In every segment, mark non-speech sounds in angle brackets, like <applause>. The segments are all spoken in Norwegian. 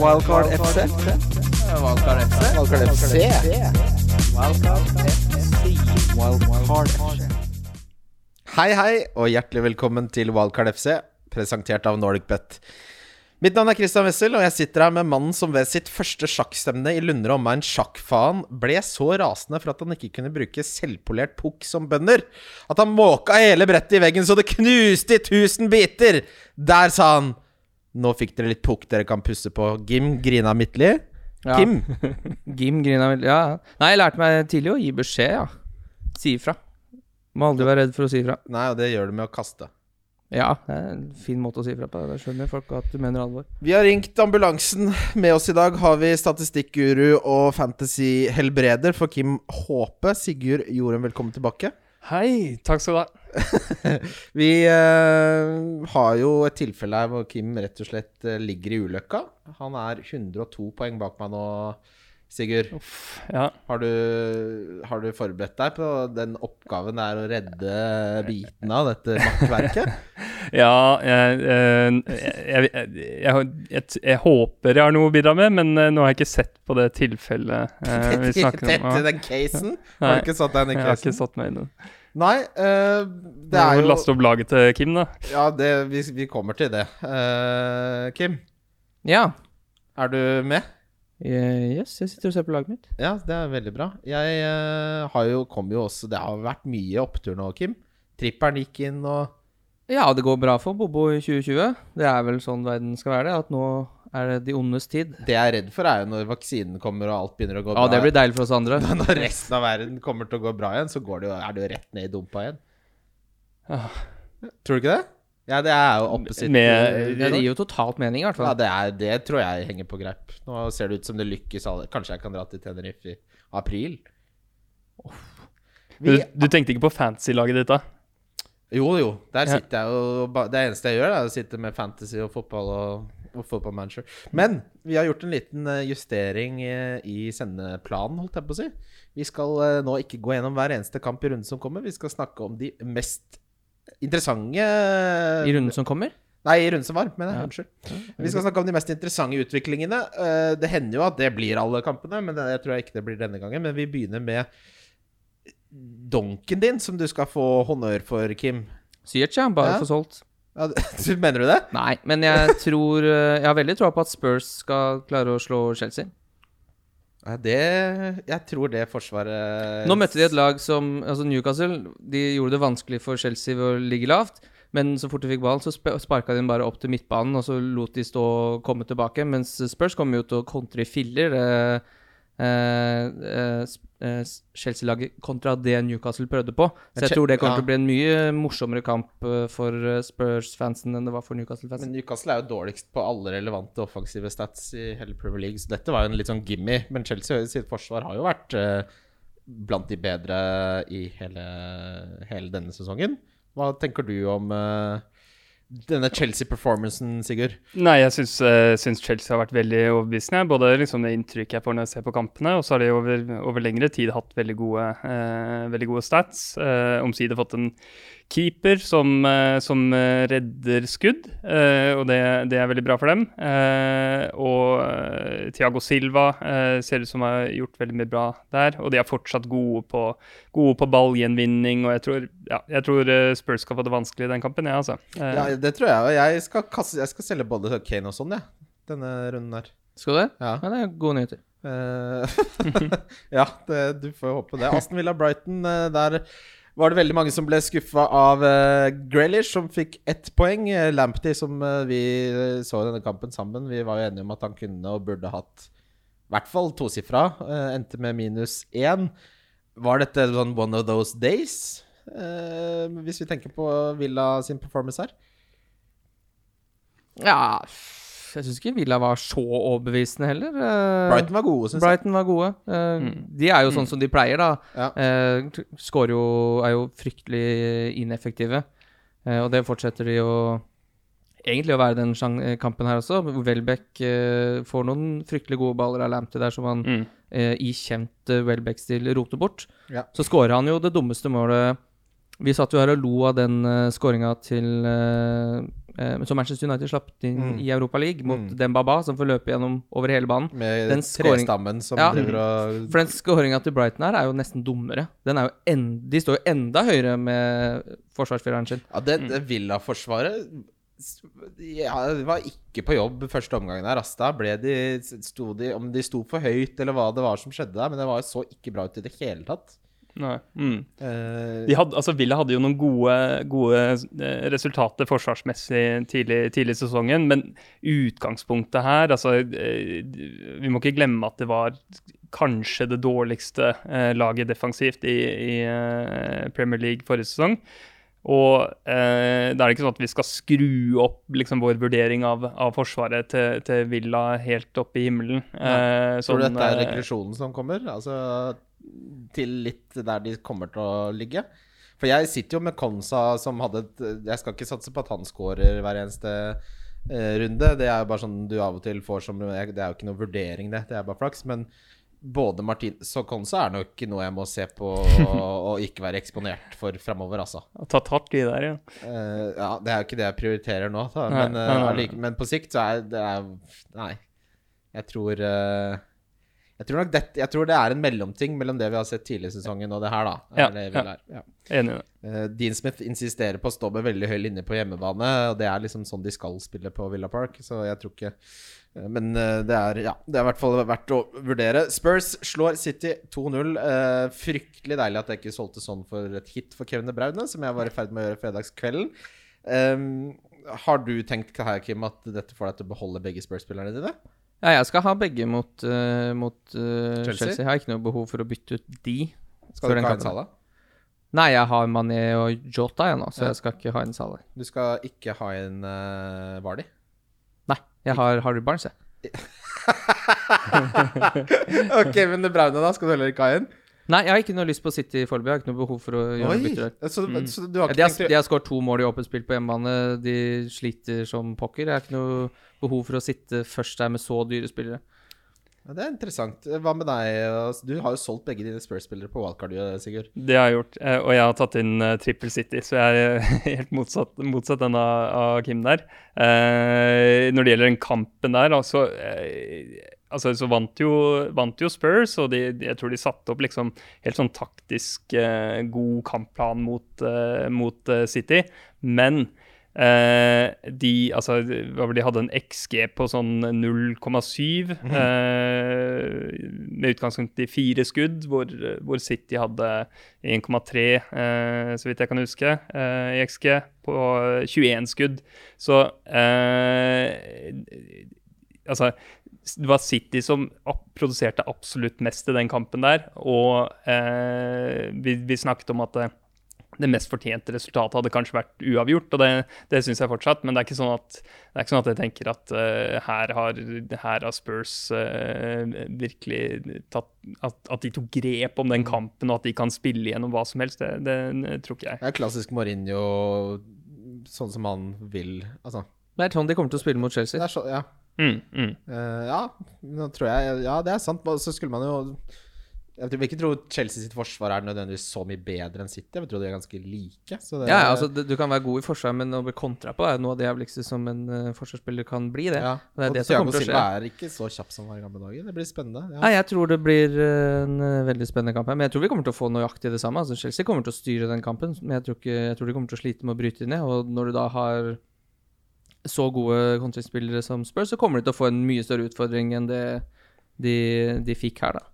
Wildcard FC. Wildcard FC. Wildcard FC. Wildcard FC. Hei, hei, og hjertelig velkommen til Wildcard FC, presentert av NordicBet. Mitt navn er Christian Wessel, og jeg sitter her med mannen som ved sitt første sjakkstevne i Lundre omegn sjakkfaen ble så rasende for at han ikke kunne bruke selvpolert pukk som bønder, at han måka hele brettet i veggen så det knuste i tusen biter. Der sa han Nå fikk dere litt pukk dere kan pusse på. Gim grina midtlig. Ja. Kim. <laughs> Gim grina midtlig. Ja. Nei, jeg lærte meg tidlig å gi beskjed, ja. Si ifra. Må aldri være redd for å si ifra. Nei, og det gjør du med å kaste. Ja, det er en fin måte å si ifra på. Da skjønner folk at du mener alvor. Vi har ringt ambulansen. Med oss i dag har vi statistikkguru og fantasy-helbreder for Kim Håpe. Sigurd Jorunn, velkommen tilbake. Hei, takk skal du ha. <laughs> Vi eh, har jo et tilfelle her hvor Kim rett og slett eh, ligger i ulykka. Han er 102 poeng bak meg nå, Sigurd. Ja. Har du, har du forberedt deg på den oppgaven det er å redde bitene av dette makkverket? <laughs> Ja, jeg, eh, jeg, jeg, jeg, jeg, jeg håper jeg har noe å bidra med, men eh, nå har jeg ikke sett på det tilfellet eh, <laughs> vi snakker om. Dette, den casen? <laughs> Har Nei, du ikke satt deg inn i Jeg har ikke satt meg inn i det. Nei, uh, det er må jo laste opp laget til Kim, da. Ja, det, vi, vi kommer til det. Uh, Kim, Ja. er du med? Eh, yes, jeg sitter og ser på laget mitt. Ja, det er veldig bra. Jeg eh, har jo, kom jo også Det har vært mye opptur nå, Kim. Tripperen gikk inn, og Ja, det går bra for Bobo i 2020. Det er vel sånn verden skal være det. At nå er det de ondes tid. det jeg er redd for, er jo når vaksinen kommer og alt begynner å gå Ja, bra. det blir deilig for oss andre. <laughs> Når resten av verden kommer til å gå bra igjen, så går det jo, er det jo rett ned i dumpa igjen. Ah. Tror du ikke det? Ja, det er jo opposite. Med- Det gir jo totalt mening, i hvert Ja, fall. det, er, det tror jeg henger på greip. Nå ser det ut som det lykkes alle. Kanskje jeg kan dra til Tenerife i april? Du, Vi, du tenkte ikke på fantasy-laget ditt, da? jo, jo. Der Ja. jeg og Det eneste jeg gjør, er å sitte med fantasy og fotball og, og manager. Men vi har gjort en liten eh, justering eh, i sendeplanen, holdt jeg på å si. Vi skal eh, nå ikke gå gjennom hver eneste kamp i runden som kommer. Vi skal snakke om de mest interessante I runden som kommer. Nei, i runden som var, mener jeg. Ja. Unnskyld. Vi skal snakke om de mest interessante utviklingene. Eh, Det hender jo at det blir alle kampene, men jeg tror jeg ikke det blir denne gangen. Men vi begynner med donken din, som du skal få honnør for, Kim. Syert, ja. Bare Ja. for solgt. Ja, <laughs> mener du det? Nei, men jeg tror eh, Jeg har veldig troa på at Spurs skal klare å slå Chelsea. Det Jeg tror det forsvaret Nå møtte de et lag som Altså Newcastle De gjorde det vanskelig for Chelsea ved å ligge lavt. Men så fort de fikk ballen, så sp sparka de den bare opp til midtbanen, og så lot de stå og komme tilbake. Mens Spurs kommer jo til å kontre i filler. eh, eh, eh, eh, Chelsea-laget kontra det Newcastle prøvde på. Så jeg tror det kommer ja. til å bli en mye morsommere kamp for Spurs-fansen enn det var for Newcastle-fansen. Men Newcastle er jo dårligst på alle relevante offensive stats i hele Premier League, så dette var jo en litt sånn gimme. Men Chelsea sitt forsvar har jo vært uh, blant de bedre i hele, hele denne sesongen. Hva tenker du om eh, denne Chelsea-performancen, Sigurd? Nei, jeg syns, uh, syns Chelsea har vært veldig overbevisende. Både liksom det inntrykket jeg får når jeg ser på kampene, og så har de over, over lengre tid hatt veldig gode, uh, veldig gode stats. Uh, Omsider fått en keeper som, eh, som eh, redder skudd, eh, og det, det er veldig bra for dem. Eh, og Tiago Thiago Silva eh, ser ut som har gjort veldig mye bra der, og de er fortsatt gode på, gode på ballgjenvinning, og jeg tror, ja, jeg tror Spurs skal få det vanskelig i den kampen, ja, altså. Ja, det tror jeg. Og jeg skal, kaste, jeg skal selge både Kane og sånn, jeg. Denne runden her. Skal du det? Ja. Ja, det er gode nyheter. Eh, <laughs> ja, det, du får håpe det. Aston Villa Brighton, der var det veldig mange som ble skuffa av uh, Grealish, som fikk ett poeng. Uh, Lamptey, som uh, vi eh, så i denne kampen sammen, vi var jo enige om at han kunne og burde hatt i hvert fall tosifra. Uh, endte med minus én. Var dette sånn one of those days? uh, hvis vi tenker på Villa sin performance her. Ja Jeg syns ikke Villa var så overbevisende heller. Eh, Brighton var gode, syns jeg. Brighton var gode. Eh, De er jo sånn som de pleier, da. Ja. Eh, Skårer jo Er jo fryktelig ineffektive. Eh, og det fortsetter de jo egentlig å være den kampen her også. Welbeck får noen fryktelig gode baller av Lamptey der som han Mm. eh, i kjent Welbeck-stil roter bort. Ja. Så skårer han jo det dummeste målet Vi satt jo her og lo av den uh, skåringa til eh, som Manchester United slapp inn Mm. i Europa League, mot Mm. Dembaba, som får løpe gjennom over hele banen. Med Den scoring- trestammen som Ja. driver og For den skåringa til Brighton her er jo nesten dummere. Den er jo en, de står jo enda høyere med forsvarsfireren sin. Ja, det, det Villa-forsvaret ja, det var ikke på jobb første omgangen her. Da ble de, sto de Om de sto for høyt, eller hva det var som skjedde der, men det var, så ikke bra ut i det hele tatt. Nei. Mm. Eh, De hadde, altså Villa hadde jo noen gode, gode eh, resultater forsvarsmessig tidlig, tidlig i sesongen, men utgangspunktet her altså, eh, Vi må ikke glemme at det var kanskje det dårligste laget defensivt i, i Premier League forrige sesong. Og eh, det er ikke sånn at vi skal skru opp liksom, vår vurdering av, av Forsvaret til, til Villa helt opp i himmelen. Eh, tror du sånn, dette er regresjonen som kommer? Altså til litt der de kommer til å ligge? For jeg sitter jo med Konsa som hadde et Jeg skal ikke satse på at han scorer hver eneste eh, runde. Det er jo bare sånn du av og til får som Det er jo ikke noe vurdering, det. Det er bare flaks. Men både Martinez og Konsa er nok noe jeg må se på og, <laughs> og ikke være eksponert for framover, altså. Tatt hardt i der, ja. Eh, ja, det er jo ikke det jeg prioriterer nå, da. Men, nei. men på sikt så er det er, Nei. Jeg tror eh, jeg tror nok det, jeg tror det er en mellomting mellom det vi har sett tidlig i sesongen og det her, da. Ja, ja. Enig i det. Uh, Dean Smith insisterer på å stå med veldig høy linje på hjemmebane, og det er liksom sånn de skal spille på Villa Park, så jeg tror ikke uh, Men uh, det er ja, det er i hvert fall verdt å vurdere. Spurs slår City 2-0. Eh, fryktelig deilig at jeg ikke solgte sånn for et hit for Kevin De Braune, som jeg var i ferd med å gjøre fredagskvelden. Um, har du tenkt her, Kim, at dette får deg til å beholde begge Spurs-spillerne dine? Ja, jeg skal ha begge mot, uh, mot uh, Chelsea? Chelsea. Jeg har ikke noe behov for å bytte ut de. Skal du ikke ha en. Salah? Nei, jeg har Mané og Jota jeg nå, så Ja. jeg skal ikke ha en Salah. Du skal ikke ha en uh, Vardy? Nei, jeg har Harry Barnes, jeg. <laughs> ok, men det Braune, da? Skal du heller ikke ha en? Nei, jeg har ikke noe lyst på City foreløpig. Jeg har ikke noe behov for å gjøre Oi! bytter der. Så, Mm. så du har Ja, ikke de, har, de har skåret to mål i åpent spill på hjemmebane. De sliter som pokker. Jeg har ikke noe behov for å sitte først der med så dyre spillere. Ja, Det er interessant. Hva med deg? Altså, Du har jo solgt begge dine Spurs-spillere på wildcard, Sigurd. Det har jeg gjort, eh, og jeg har tatt inn uh, Triple City, så jeg er <laughs> helt motsatt, motsatt den av, Kim der. Eh, når det gjelder den kampen der, altså, eh, altså så vant jo, vant jo Spurs, og de, de, jeg tror de satte opp liksom helt sånn taktisk eh, god kampplan mot, eh, mot eh, City, men Eh, de, altså, de hadde en XG på sånn 0,7, eh, med utgangspunkt i fire skudd, hvor, hvor City hadde 1,3, eh, så vidt jeg kan huske, eh, i XG, på 21 skudd. Så eh, Altså, det var City som produserte absolutt mest i den kampen der, og eh, vi, vi snakket om at det, det mest fortjente resultatet hadde kanskje vært uavgjort, og det, det syns jeg fortsatt. Men det er ikke sånn at, det er ikke sånn at jeg tenker at uh, her, har, her har Spurs uh, virkelig tatt at, at de tok grep om den kampen, og at de kan spille gjennom hva som helst. Det, det tror ikke jeg. Det er klassisk Mourinho, sånn som han vil. Altså, Det er sånn de kommer til å spille mot det Chelsea. er så, ja. Mm, mm. Uh, ja, nå tror jeg Ja, det er sant. Så skulle man jo Jeg vil ikke tro Chelsea sitt forsvar er nødvendigvis så mye bedre enn City. Jeg vil tro de er ganske like. Så det, Ja, ja, altså du, kan være god i forsvar, men å bli kontra på er noe av det jævligste som en uh, forsvarsspiller kan bli. det. ja. det er Og det som kommer til å skje. er ikke så kjapp som var i gamle dager. Det blir spennende. Ja. Nei, jeg tror det blir en eh, veldig spennende kamp her. Men jeg tror vi kommer til å få nøyaktig det samme. Altså Chelsea kommer til å styre den kampen, men jeg tror, ikke, jeg tror de kommer til å slite med å bryte ned. Og når du da har så gode countryspillere som Spurs, så kommer de til å få en mye større utfordring enn det de, de fikk her, da.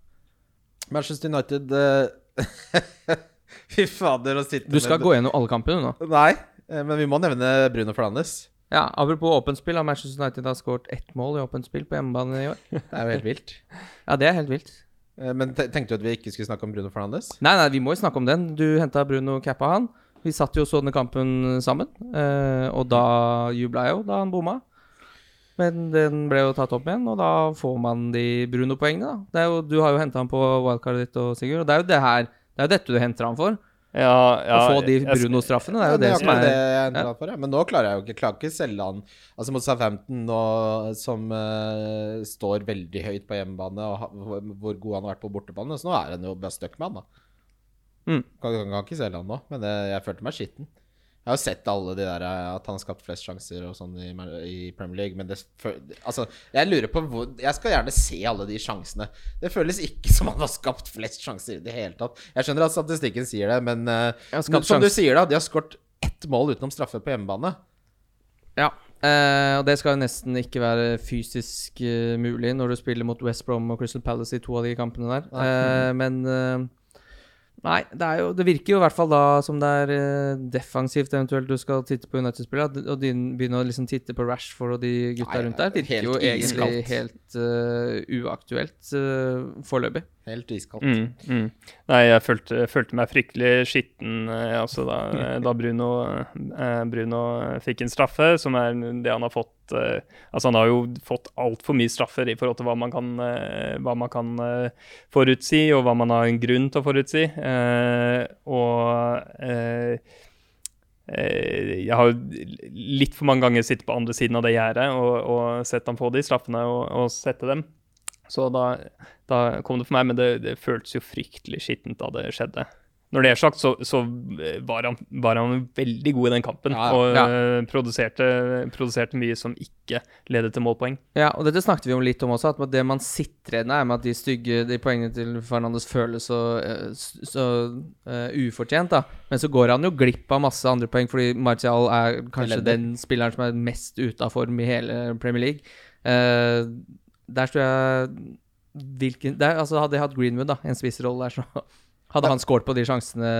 Manchester United eh, <laughs> Fy fader, å sitte Du skal med gå gjennom alle kampene nå. Nei, eh, men vi må nevne Bruno Fernandes. Ja, Apropos åpent spill, har Manchester United har skåret ett mål i åpent spill på hjemmebane i år. <laughs> Det er jo helt vilt. Ja, det er helt vilt. Eh, Men tenkte du at vi ikke skulle snakke om Bruno Fernandes? Nei, nei, vi må jo snakke om den. Du henta Bruno cappa han. Vi satt jo og så denne kampen sammen, eh, og da jubla jeg jo da han bomma. Men den ble jo tatt opp igjen, og da får man de Bruno-poengene, da. Det er jo, du har jo henta han på wildcardet ditt, og Sigurd, og det er jo det her Det er jo dette du henter han for. Ja, ja, å få de Bruno-straffene. Det er jo Ja, det er som er det jeg endte ja. for, ja. Men nå klarer jeg jo ikke Klarer ikke selge han Altså mot Southampton, nå, som uh, står veldig høyt på hjemmebane, og ha, hvor god han har vært på bortebane. Så nå er han jo bare stuck med han, da. Mm. Kan, kan, kan ikke selge han nå, men det, jeg følte meg skitten. Jeg har jo sett alle de der eh, at han har skapt flest sjanser og sånn i, i Premier League, men det Altså, jeg lurer på hvor Jeg skal gjerne se alle de sjansene. Det føles ikke <laughs> som han har skapt flest sjanser i det hele tatt. Jeg skjønner at statistikken sier det, men eh, som du sier, da, de har skåret ett mål utenom straffe på hjemmebane. Ja. Uh, og det skal jo nesten ikke være fysisk uh, mulig når du spiller mot West Brom og Crystal Palace i to av de kampene der. Eh, men eh, Nei, det, er jo, det virker jo i hvert fall da som det er eh, defensivt eventuelt du skal titte på United-spillet. Og begynne å liksom titte på Rashford og de gutta Nei, rundt der virker jo egentlig helt uh, uaktuelt uh, foreløpig. Helt iskaldt. Mm, mm. Nei, jeg følte, følte meg fryktelig skitten eh, altså da, da Bruno, eh, Bruno fikk en straffe, som er det han har fått eh, Altså, han har jo fått altfor mye straffer i forhold til hva man kan, eh, hva man kan eh, forutsi, og hva man har en grunn til å forutsi. Eh, og eh, eh, jeg har litt for mange ganger sittet på andre siden av det gjerdet og, og sett ham få de straffene og, og sette dem. Så da, da kom det for meg, men det, det føltes jo fryktelig skittent da det skjedde. Når det er sagt, så, så var, han, var han veldig god i den kampen. Ja, og ja. eh, produserte, produserte mye som ikke ledet til målpoeng. Ja, og dette snakket vi om litt om også, at det man sitter igjen med, er med at de stygge de poengene til Fernandes føles så, eh, så uh, ufortjent, da. Men så går han jo glipp av masse andre poeng, fordi Martial er kanskje den spilleren som er mest ute av form i hele Premier League. Eh, der tror jeg hvilken, der, altså Hadde jeg hatt Greenwood, da, en spissrolle der, så hadde han skåret på de sjansene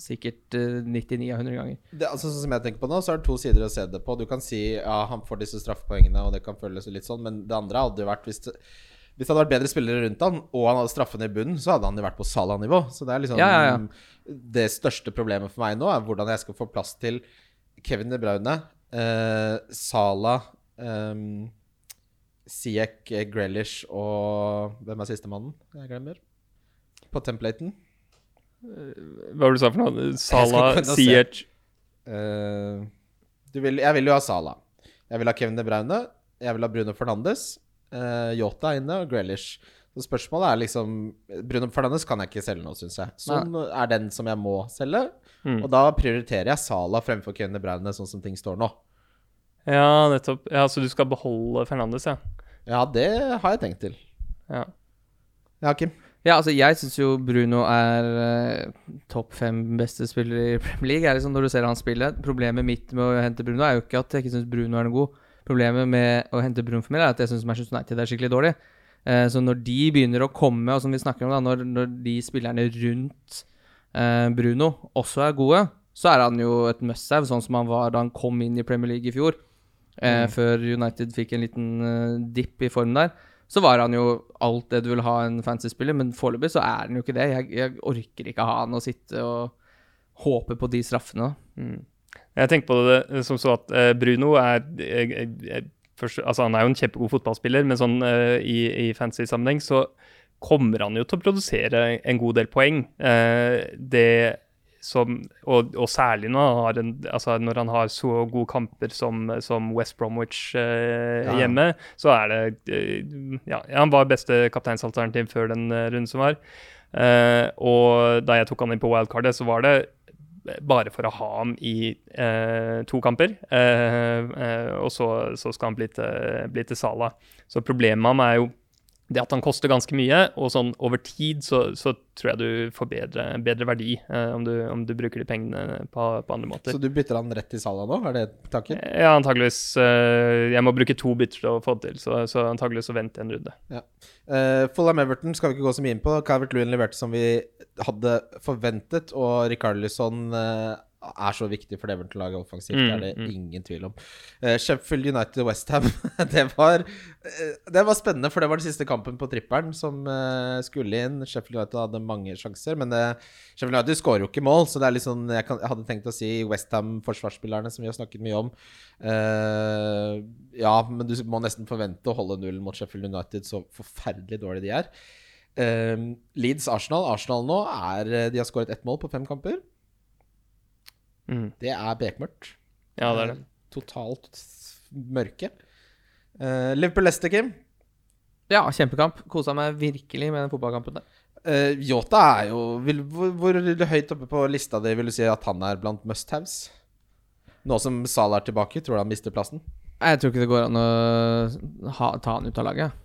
sikkert eh, 99 av 100 ganger. Det, altså, sånn som jeg tenker på nå, så er det to sider å se det på. Du kan si ja, han får disse straffepoengene, og det kan føles litt sånn, men det andre hadde jo vært hvis det, hvis det hadde vært bedre spillere rundt han, og han hadde straffene i bunnen, så hadde han jo vært på Salah-nivå. Så det er liksom Ja, ja, ja. Det største problemet for meg nå er hvordan jeg skal få plass til Kevin De Bruyne, eh, Salah, um, Siek, Grelish Grealish og Hvem er sistemannen? Jeg glemmer. På templaten. Hva var det du sa for noe? Sala, Siech Eh, vil, jeg vil jo ha Sala. Jeg vil ha Kevin De Braune. Jeg vil ha Bruno Fernandes. Uh, Yota er inne, og Grealish. Så spørsmålet er liksom Bruno Fernandes kan jeg ikke selge nå, syns jeg. Sånn er den som jeg må selge. Mm. Og da prioriterer jeg Sala fremfor Kevin De Braune, sånn som ting står nå. Ja, nettopp. Ja, Så du skal beholde Fernandes, ja? Ja, det har jeg tenkt til. ja. Ja, Kim. Ja, altså jeg syns jo Bruno er eh, topp fem beste spillere i Premier League. Er liksom når du ser han spille Problemet mitt med å hente Bruno er jo ikke at jeg ikke syns Bruno er noe god. Problemet med å hente Bruno for meg er at jeg syns Manchester United er skikkelig dårlig. Eh, så når de begynner å komme, og som vi snakker om da, når, når de spillerne rundt eh, Bruno også er gode, så er han jo et must-have, sånn som han var da han kom inn i Premier League i fjor. Eh, Før United fikk en liten uh, dipp i form der. Så var han jo alt det du vil ha en fancy-spiller, men foreløpig så er han jo ikke det. Jeg, jeg orker ikke ha han å sitte og håpe på de straffene. Mm. Jeg tenker på det som så at eh, Bruno er jeg, jeg, først, altså Han er jo en kjempegod fotballspiller, men sånn uh, i, i fancy-sammenheng så kommer han jo til å produsere en god del poeng. Uh, det som, og, og særlig når han, har en, altså når han har så gode kamper som, som West Bromwich eh, Ja. hjemme, så er det eh, ja, Han var beste kapteinsalternativ før den eh, runden som var. Eh, og da jeg tok han inn på wildcardet, så var det bare for å ha ham i eh, to kamper. Og så, så skal han bli til, bli til Sala. Så problemet med ham er jo det at han koster ganske mye, og sånn over tid så, så tror jeg du får bedre, bedre verdi eh, om, du, om du bruker de pengene på, på andre måter. Så du bytter han rett til Salah nå? Er det takken? Ja, antageligvis. eh, jeg må bruke to bytter til å få det til, så, så antageligvis så jeg en runde. Uh, Fulham Everton skal vi ikke gå så mye inn på. Calvert Lewin leverte som vi hadde forventet, og Rikarlison uh, er så viktig for Everton-laget offensivt. Mm, det er det mm. ingen tvil om. Uh, Sheffield United Westham, <laughs> det, var, uh, det var spennende, for det var den siste kampen på trippelen som uh, skulle inn. Sheffield United hadde mange sjanser, men Sheffield United skårer jo ikke mål, så det er litt sånn Jeg, kan, jeg hadde tenkt å si Westham-forsvarsspillerne, som vi har snakket mye om. Ja, men du må nesten forvente å holde nullen mot Sheffield United, så forferdelig dårlig de er. Uh, Leeds Arsenal. Arsenal nå er De har skåret ett mål på fem kamper. Mm. Det er bekmørkt. Ja, det er det. Eh, Totalt mørke. Uh, Liverpool Leicester, Kim. Ja, kjempekamp. Kosa meg virkelig med den fotballkampen der. Uh, Yota er jo vil, hvor, hvor høyt oppe på lista di vil du si at han er blant must-haves? Nå som Salah er tilbake, tror du han mister plassen? Jeg tror ikke det går an å ha, ta han ut av laget.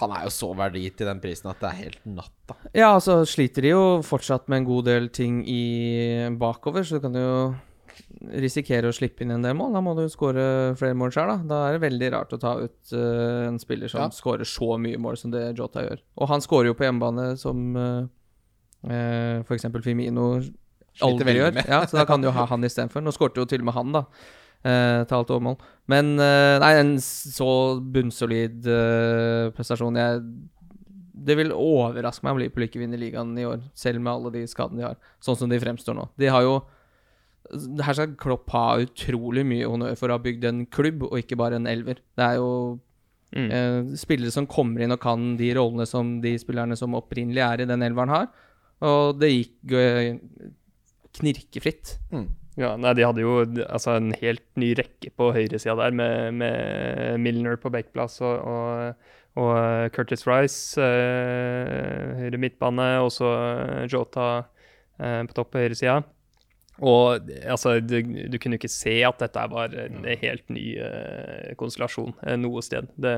Han er jo så verdi til den prisen at det er helt natta. Ja, altså sliter de jo fortsatt med en god del ting i bakover, så du kan jo risikere å slippe inn en del mål. Da må du skåre flere mål sjøl, da. Da er det veldig rart å ta ut uh, en spiller som Ja. skårer så mye mål som det Jota gjør. Og han skårer jo på hjemmebane som uh, uh, f.eks. Firmino aldri gjør. Ja, så da kan du jo ha <laughs> han istedenfor. Nå skårte jo til og med han, da. Uh, til alt overmål. Men eh, nei, en så bunnsolid eh, prestasjon jeg det vil overraske meg om Liverpool ikke vinner ligaen i år, selv med alle de skadene de har. Sånn som de fremstår nå. De har jo Her skal Klopp ha utrolig mye honnør for å ha bygd en klubb, og ikke bare en elver. Det er jo Mm. eh, spillere som kommer inn og kan de rollene som de spillerne som opprinnelig er i den elveren, har. Og det gikk knirkefritt. Ja, nei, De hadde jo altså, en helt ny rekke på høyresida der, med, med Milner på backplass og, og, og eh, Curtis Rice eh, høyre midtbane, og så eh, Jota eh, på topp på høyresida. Og altså, du, du kunne ikke se at dette var en helt ny uh, konstellasjon uh, noe sted. Det,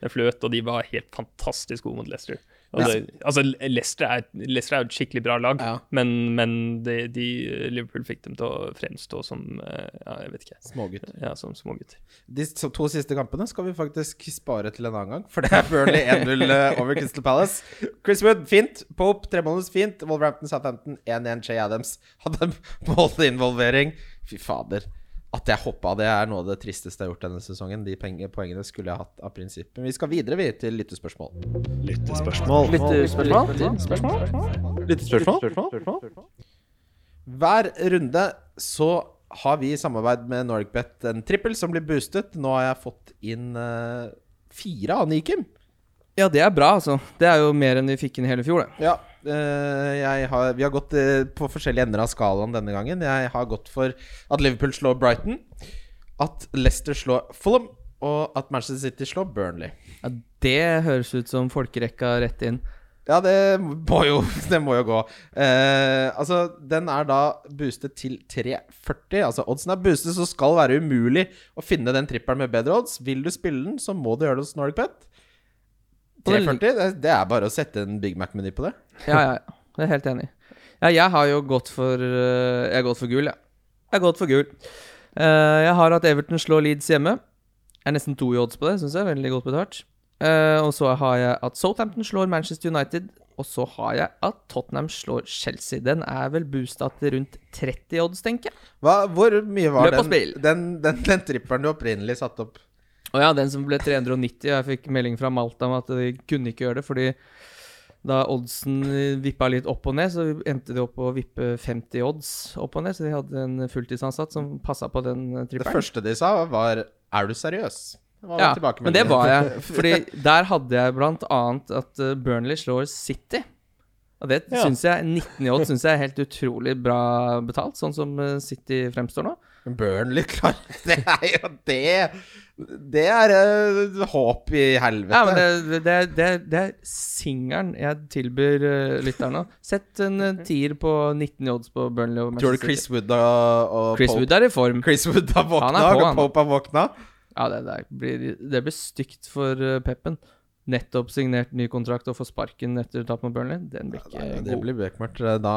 det fløt, og de var helt fantastisk gode mot Leicester. Det, altså, Leicester er, Leicester er et skikkelig bra lag, Ja. men, men de, de, Liverpool fikk dem til å fremstå som eh, ja, jeg vet ikke, Smågutt. ja, som smågutter. De to siste kampene skal vi faktisk spare til en annen gang, for det er Burnley 1-0 over Crystal Palace. Chris Wood, fint. Pope, tremåneders fint. Wolverhampton, Southampton, 1-1. Jay Adams hadde målinvolvering. Fy fader. At jeg hoppa, det er noe av det tristeste jeg har gjort denne sesongen. De penge, poengene skulle jeg hatt av prinsipp. Men vi skal videre, vi, til lyttespørsmål. Lyttespørsmål. Lyttespørsmål? Hver runde så har vi i samarbeid med NorgBet en trippel som blir boostet. Nå har jeg fått inn eh, fire av Nikim. Ja, det er bra, altså. Det er jo mer enn vi fikk inn i hele fjor, det. Ja, har, vi har gått eh, på forskjellige ender av skalaen denne gangen. Jeg har gått for at Liverpool slår Brighton, at Leicester slår Fulham, og at Manchester City slår Burnley. Ja, det høres ut som folkerekka rett inn. Ja, det må jo, <laughs> det må jo gå. Eh, altså, den er da boostet til 3,40. Altså, oddsen er boostet, så skal det være umulig å finne den trippelen med bedre odds. Vil du spille den, så må du gjøre det hos Nordic Pet. 3,40, det, det er bare å sette en Big Mac-meny på det. Ja, ja, ja. Jeg er helt enig. Ja, jeg har jo gått for eh, Jeg har gått for gul, jeg. Jeg har gått for gul. Eh, jeg har hatt Everton slår Leeds hjemme. Jeg er nesten to i odds på det, syns jeg. Veldig godt betalt. Eh, og så har jeg at Southampton slår Manchester United. Og så har jeg at Tottenham slår Chelsea. Den er vel boosta til rundt 30 odds, tenker jeg. Hva, hvor mye var den, den, den, den trippelen du opprinnelig satte opp? Og ja, den som ble 390. Jeg fikk melding fra Malta om at de kunne ikke gjøre det, fordi da oddsen vippa litt opp og ned, så endte de opp å vippe 50 odds opp og ned. Så de hadde en fulltidsansatt som passa på den Det første de sa, var 'Er du seriøs?' Ja, men det var jeg. <laughs> Fordi der hadde jeg blant annet at eh, Burnley slår City. Og det Ja. syns jeg 19 i odds syns jeg er helt utrolig bra betalt, sånn som eh, City fremstår nå. Burnley klart <laughs> Det er jo det Det er uh, håp i helvete. Ja, men det, det, det, det er singelen jeg tilbyr uh, lytterne. Sett en uh, tier på 19 i odds på Burnley og Tror du Chris Wood og, og Chris Pope Wood er i form. Chris Wood har våkna, Han på, og. Pope har våkna? Ja, det, det, blir, det blir stygt for uh, Peppen. Nettopp signert ny kontrakt og får sparken etter tap mot Burnley. Den blir ikke Nei, det blir bekmørkt. Da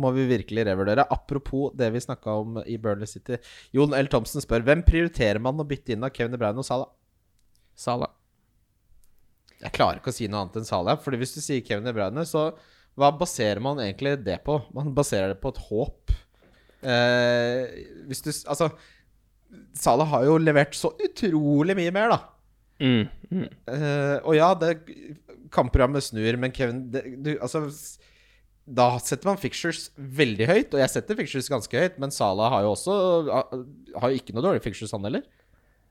må vi virkelig revurdere. Apropos det vi snakka om i Burnley City. Jon L. Thomsen spør hvem prioriterer man å bytte inn av Kevin De Bruyne og Salah? Salah. Jeg klarer ikke å si noe annet enn Salah. Fordi hvis du sier Kevin De Bruyne, så hva baserer man egentlig det på? Man baserer det på et håp. Eh, hvis du Altså, Salah har jo levert så utrolig mye mer, da. Mm, mm. Uh, og ja, det kampprogrammet snur, men Kevin det, du, Altså Da setter man fictures veldig høyt, og jeg setter fictures ganske høyt, men Salah har jo også Har jo ikke noe dårlig fictures, han heller.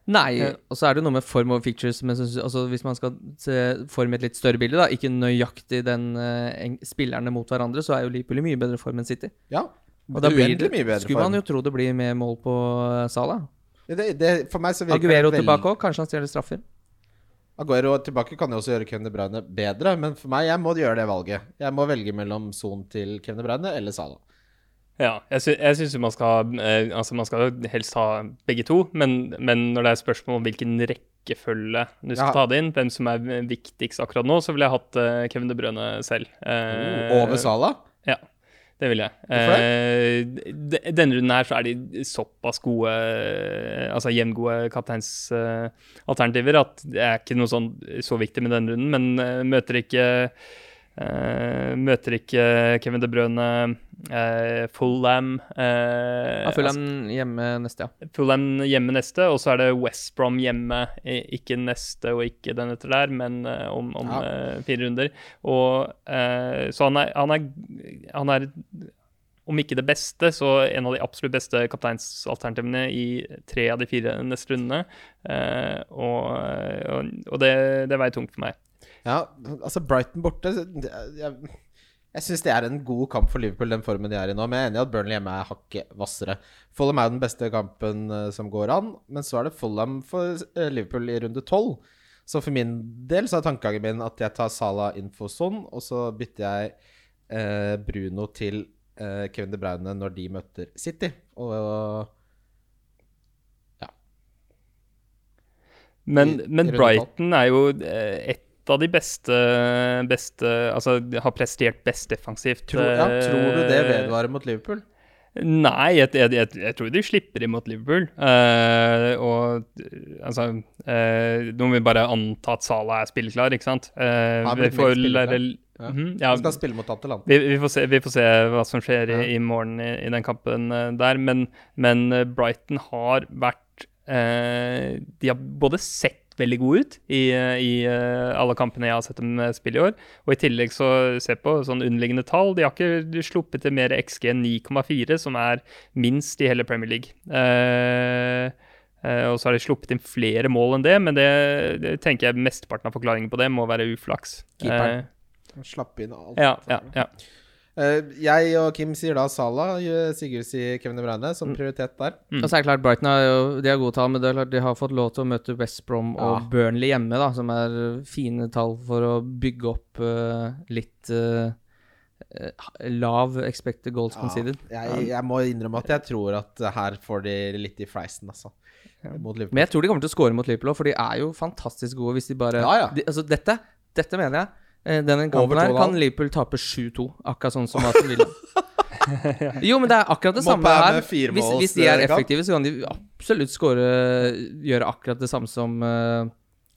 Nei, uh, og så er det noe med form over fixtures Men så, altså, hvis man skal se form i et litt større bilde, da, ikke nøyaktig den uh, spillerne mot hverandre, så er jo Liverpool i mye bedre form enn City. Ja. Og da blir det, mye bedre skulle form. man jo tro det blir mer mål på eh, Salah. Det, det, for meg så virker Aguero veldig... tilbake òg, kanskje han stjeler straffer. Aguero tilbake kan jo også gjøre Kevin De Bruyne bedre, men for meg, jeg må gjøre det valget. Jeg må velge mellom Son til Kevin De Bruyne eller Salah. Ja, jeg, sy jo syns man eh, Altså, man skal helst ha begge to, men, men når det er spørsmål om hvilken rekkefølge du skal Ja. ta det inn, hvem som er viktigst akkurat nå, så ville jeg hatt eh, Kevin De Bruyne selv. Uh, Over Sala? Ja, det vil jeg. Eh, denne runden her så er de såpass gode, eh, altså jevngode kapteinsalternativer, at det er ikke noe sånn så viktig med denne runden, men eh, møter ikke eh, møter ikke Kevin De Bruyne uh, Fulham uh, Ja, Fulham hjemme neste, ja. Fulham hjemme neste, og så er det West Brom hjemme. Ikke neste og ikke den etter der, men eh, om, om Ja. eh, fire runder. Og, eh, så han er, han, er, han er, om ikke det beste, så en av de absolutt beste kapteinsalternativene i tre av de fire neste rundene. Eh, og, og det, det veier tungt for meg. Ja, altså Brighton borte det- Jeg, jeg syns det er en god kamp for Liverpool, den formen de er i nå. Men jeg er enig i at Burnley hjemme er hakket hvassere. Follum er den beste kampen eh, som går an, men så er det Follum for eh, Liverpool i runde tolv. Så for min del så er tankegangen min at jeg tar Salah inn for sånn, og så bytter jeg eh, Bruno til eh, Kevin De Bruyne når de møter City. Og Men, I- i men Brighton er jo eh, et av de beste, beste Altså har prestert best defensivt. tror, ja, tror du det eh, vedvarer mot Liverpool? Nei, jeg, jeg, jeg, jeg tror de slipper imot Liverpool. Uh, og altså uh, Nå må vi bare anta at Salah er spilleklar, ikke sant? Uh, vi får lære- Ja. Mm, ja, Han skal spille mot Atalanta. vi, vi, får se, vi får se hva som skjer i, i morgen i, i den kampen der. Men, men Brighton har vært De har både sett veldig gode ut i, i eh, alle kampene jeg har sett dem eh, spille i år. Og i tillegg så se på sånn underliggende tall. De har ikke sluppet til mer XG enn 9,4, som er minst i hele Premier League. Uh, uh, og så har de sluppet inn flere mål enn det, men det, det tenker jeg mesteparten av forklaringen på det må være uflaks. Keeperen. Uh, Slapp inn alt. ja, ja, ja. Eh, jeg og Kim sier da Salah, eh, Sigurd sier Kevin De Bruyne som prioritet der. Mm. Og så er det klart Brighton har jo De har gode tall, men det er klart de har fått lov til å møte West Brom og Ja. Burnley hjemme, da, som er fine tall for å bygge opp uh, litt eh, lav expected goals conceded. jeg, jeg må innrømme at jeg tror at her får de litt i fleisen, altså. Mot Liverpool. Men jeg tror de kommer til å score mot Liverpool òg, for de er jo fantastisk gode hvis de bare Ja, ja. De, altså dette, dette mener jeg. Eh, Denne kampen her kan. Liverpool tape 7-2, akkurat sånn som Aston Villa. <laughs> jo, men det er akkurat det samme er her. Hvis, hvis de er effektive, så kan de absolutt score Gjøre akkurat det samme som, eh,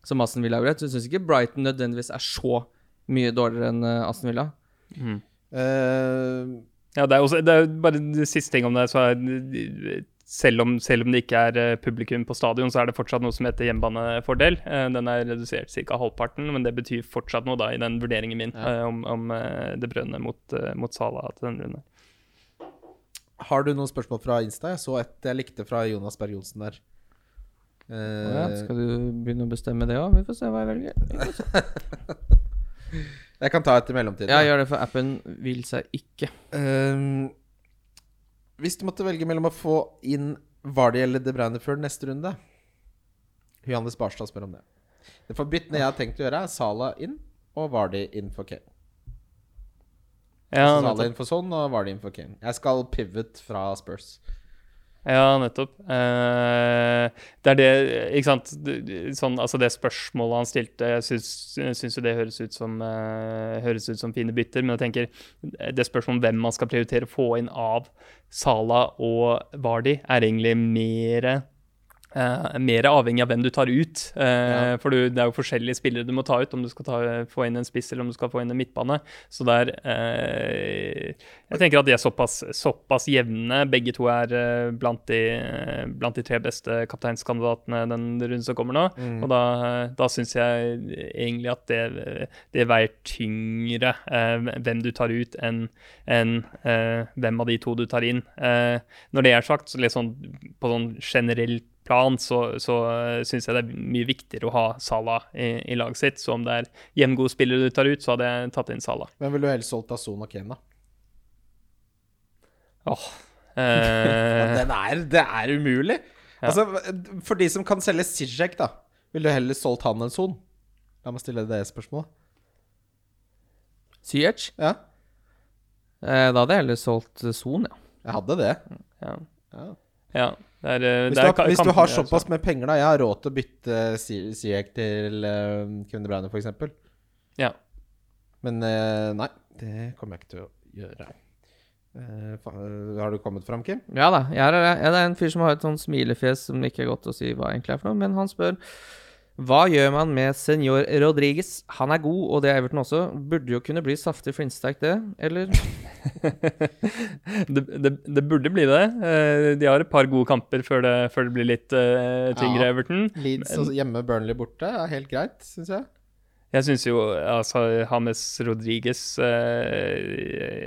som Aston Villa gjorde. Så jeg syns ikke Brighton nødvendigvis er så mye dårligere enn eh, Aston Villa. Eh, Ja, det er, også, det er bare det siste ting om det. Så er, selv, om, selv om det ikke er eh, publikum på stadion, så er det fortsatt noe som heter hjemmebanefordel. Eh, Den er redusert ca. halvparten, men det betyr fortsatt noe da i den vurderingen min Ja. eh, om, om det brønner mot, mot Sala til denne runden. har du noen spørsmål fra Insta? Jeg så et jeg likte fra Jonas Berg Johnsen der. Eh, ja, skal du begynne å bestemme det òg? Vi får se hva jeg velger. <laughs> jeg kan ta et i mellomtiden. Ja, gjør det, for appen vil seg ikke. Eh, hvis du måtte velge mellom å få inn Vardy eller De Bruyne før neste runde Johannes Barstad spør om det. Det forbyttende jeg har tenkt å gjøre, er Sala inn og Vardy inn for Kane. Ja, Sala inn for sånn og Vardy inn for Kane. Jeg skal pivot fra Spurs. Ja, nettopp. Eh, det er det Ikke sant. Sånn, altså det spørsmålet han stilte, jeg syns, jo det høres ut som eh, Høres ut som fine bytter, men jeg tenker det spørsmålet om hvem man skal prioritere å få inn av Sala og Vardi, er egentlig mer Uh, mer avhengig av hvem du tar ut. Ja. For du, det er jo forskjellige spillere du må ta ut, om du skal ta, få inn en spiss eller om du skal få inn en midtbane. Så det er eh, Jeg tenker at de er såpass, såpass jevne. Begge to er eh, blant, de, eh, blant de tre beste kapteinskandidatene den runden som kommer nå. Og da, da syns jeg egentlig at det, det veier tyngre eh, hvem du tar ut, enn en, eh, hvem av de to du tar inn. Eh, når det er sagt, så litt sånn på sånn generelt plan så, så uh, syns jeg det er mye viktigere å ha Salah i, i laget sitt. Så om det er jevngode spillere du tar ut, så hadde jeg tatt inn Salah. Hvem ville du helst solgt av Son og Kane, da? Åh. Eh, <laughs> Den er, det er umulig. Ja. Altså, For de som kan selge Sijek, da, ville du heller solgt han enn Son? La meg stille det spørsmålet. Ziyech? Ja. Eh, da hadde jeg heller solgt eh, Son, ja. Jeg hadde det. Ja. Ja. Ja. Det er, eh, Hvis, det du har, hvis du har såpass med penger, da Jeg har råd til å bytte Sieg til uh, Kevin De Bruyne, f.eks. Ja. Men uh, nei, det kommer jeg ikke til å gjøre. Uh, har du kommet fram, Kim? Ja da. Jeg er, jeg er en fyr som har et sånn smilefjes som ikke er godt å si hva egentlig er for noe, men han spør hva gjør man med senor Rodriges? Han er god, og det er Everton også. Burde jo kunne bli saftig flintsterk, det, eller? <laughs> det, det, det burde bli det. Eh, De har et par gode kamper før det, før det blir litt eh, tyngre, Ja. Everton. Leeds og hjemme, Burnley borte er helt greit, syns jeg. Jeg syns jo altså James Rodriguez eh,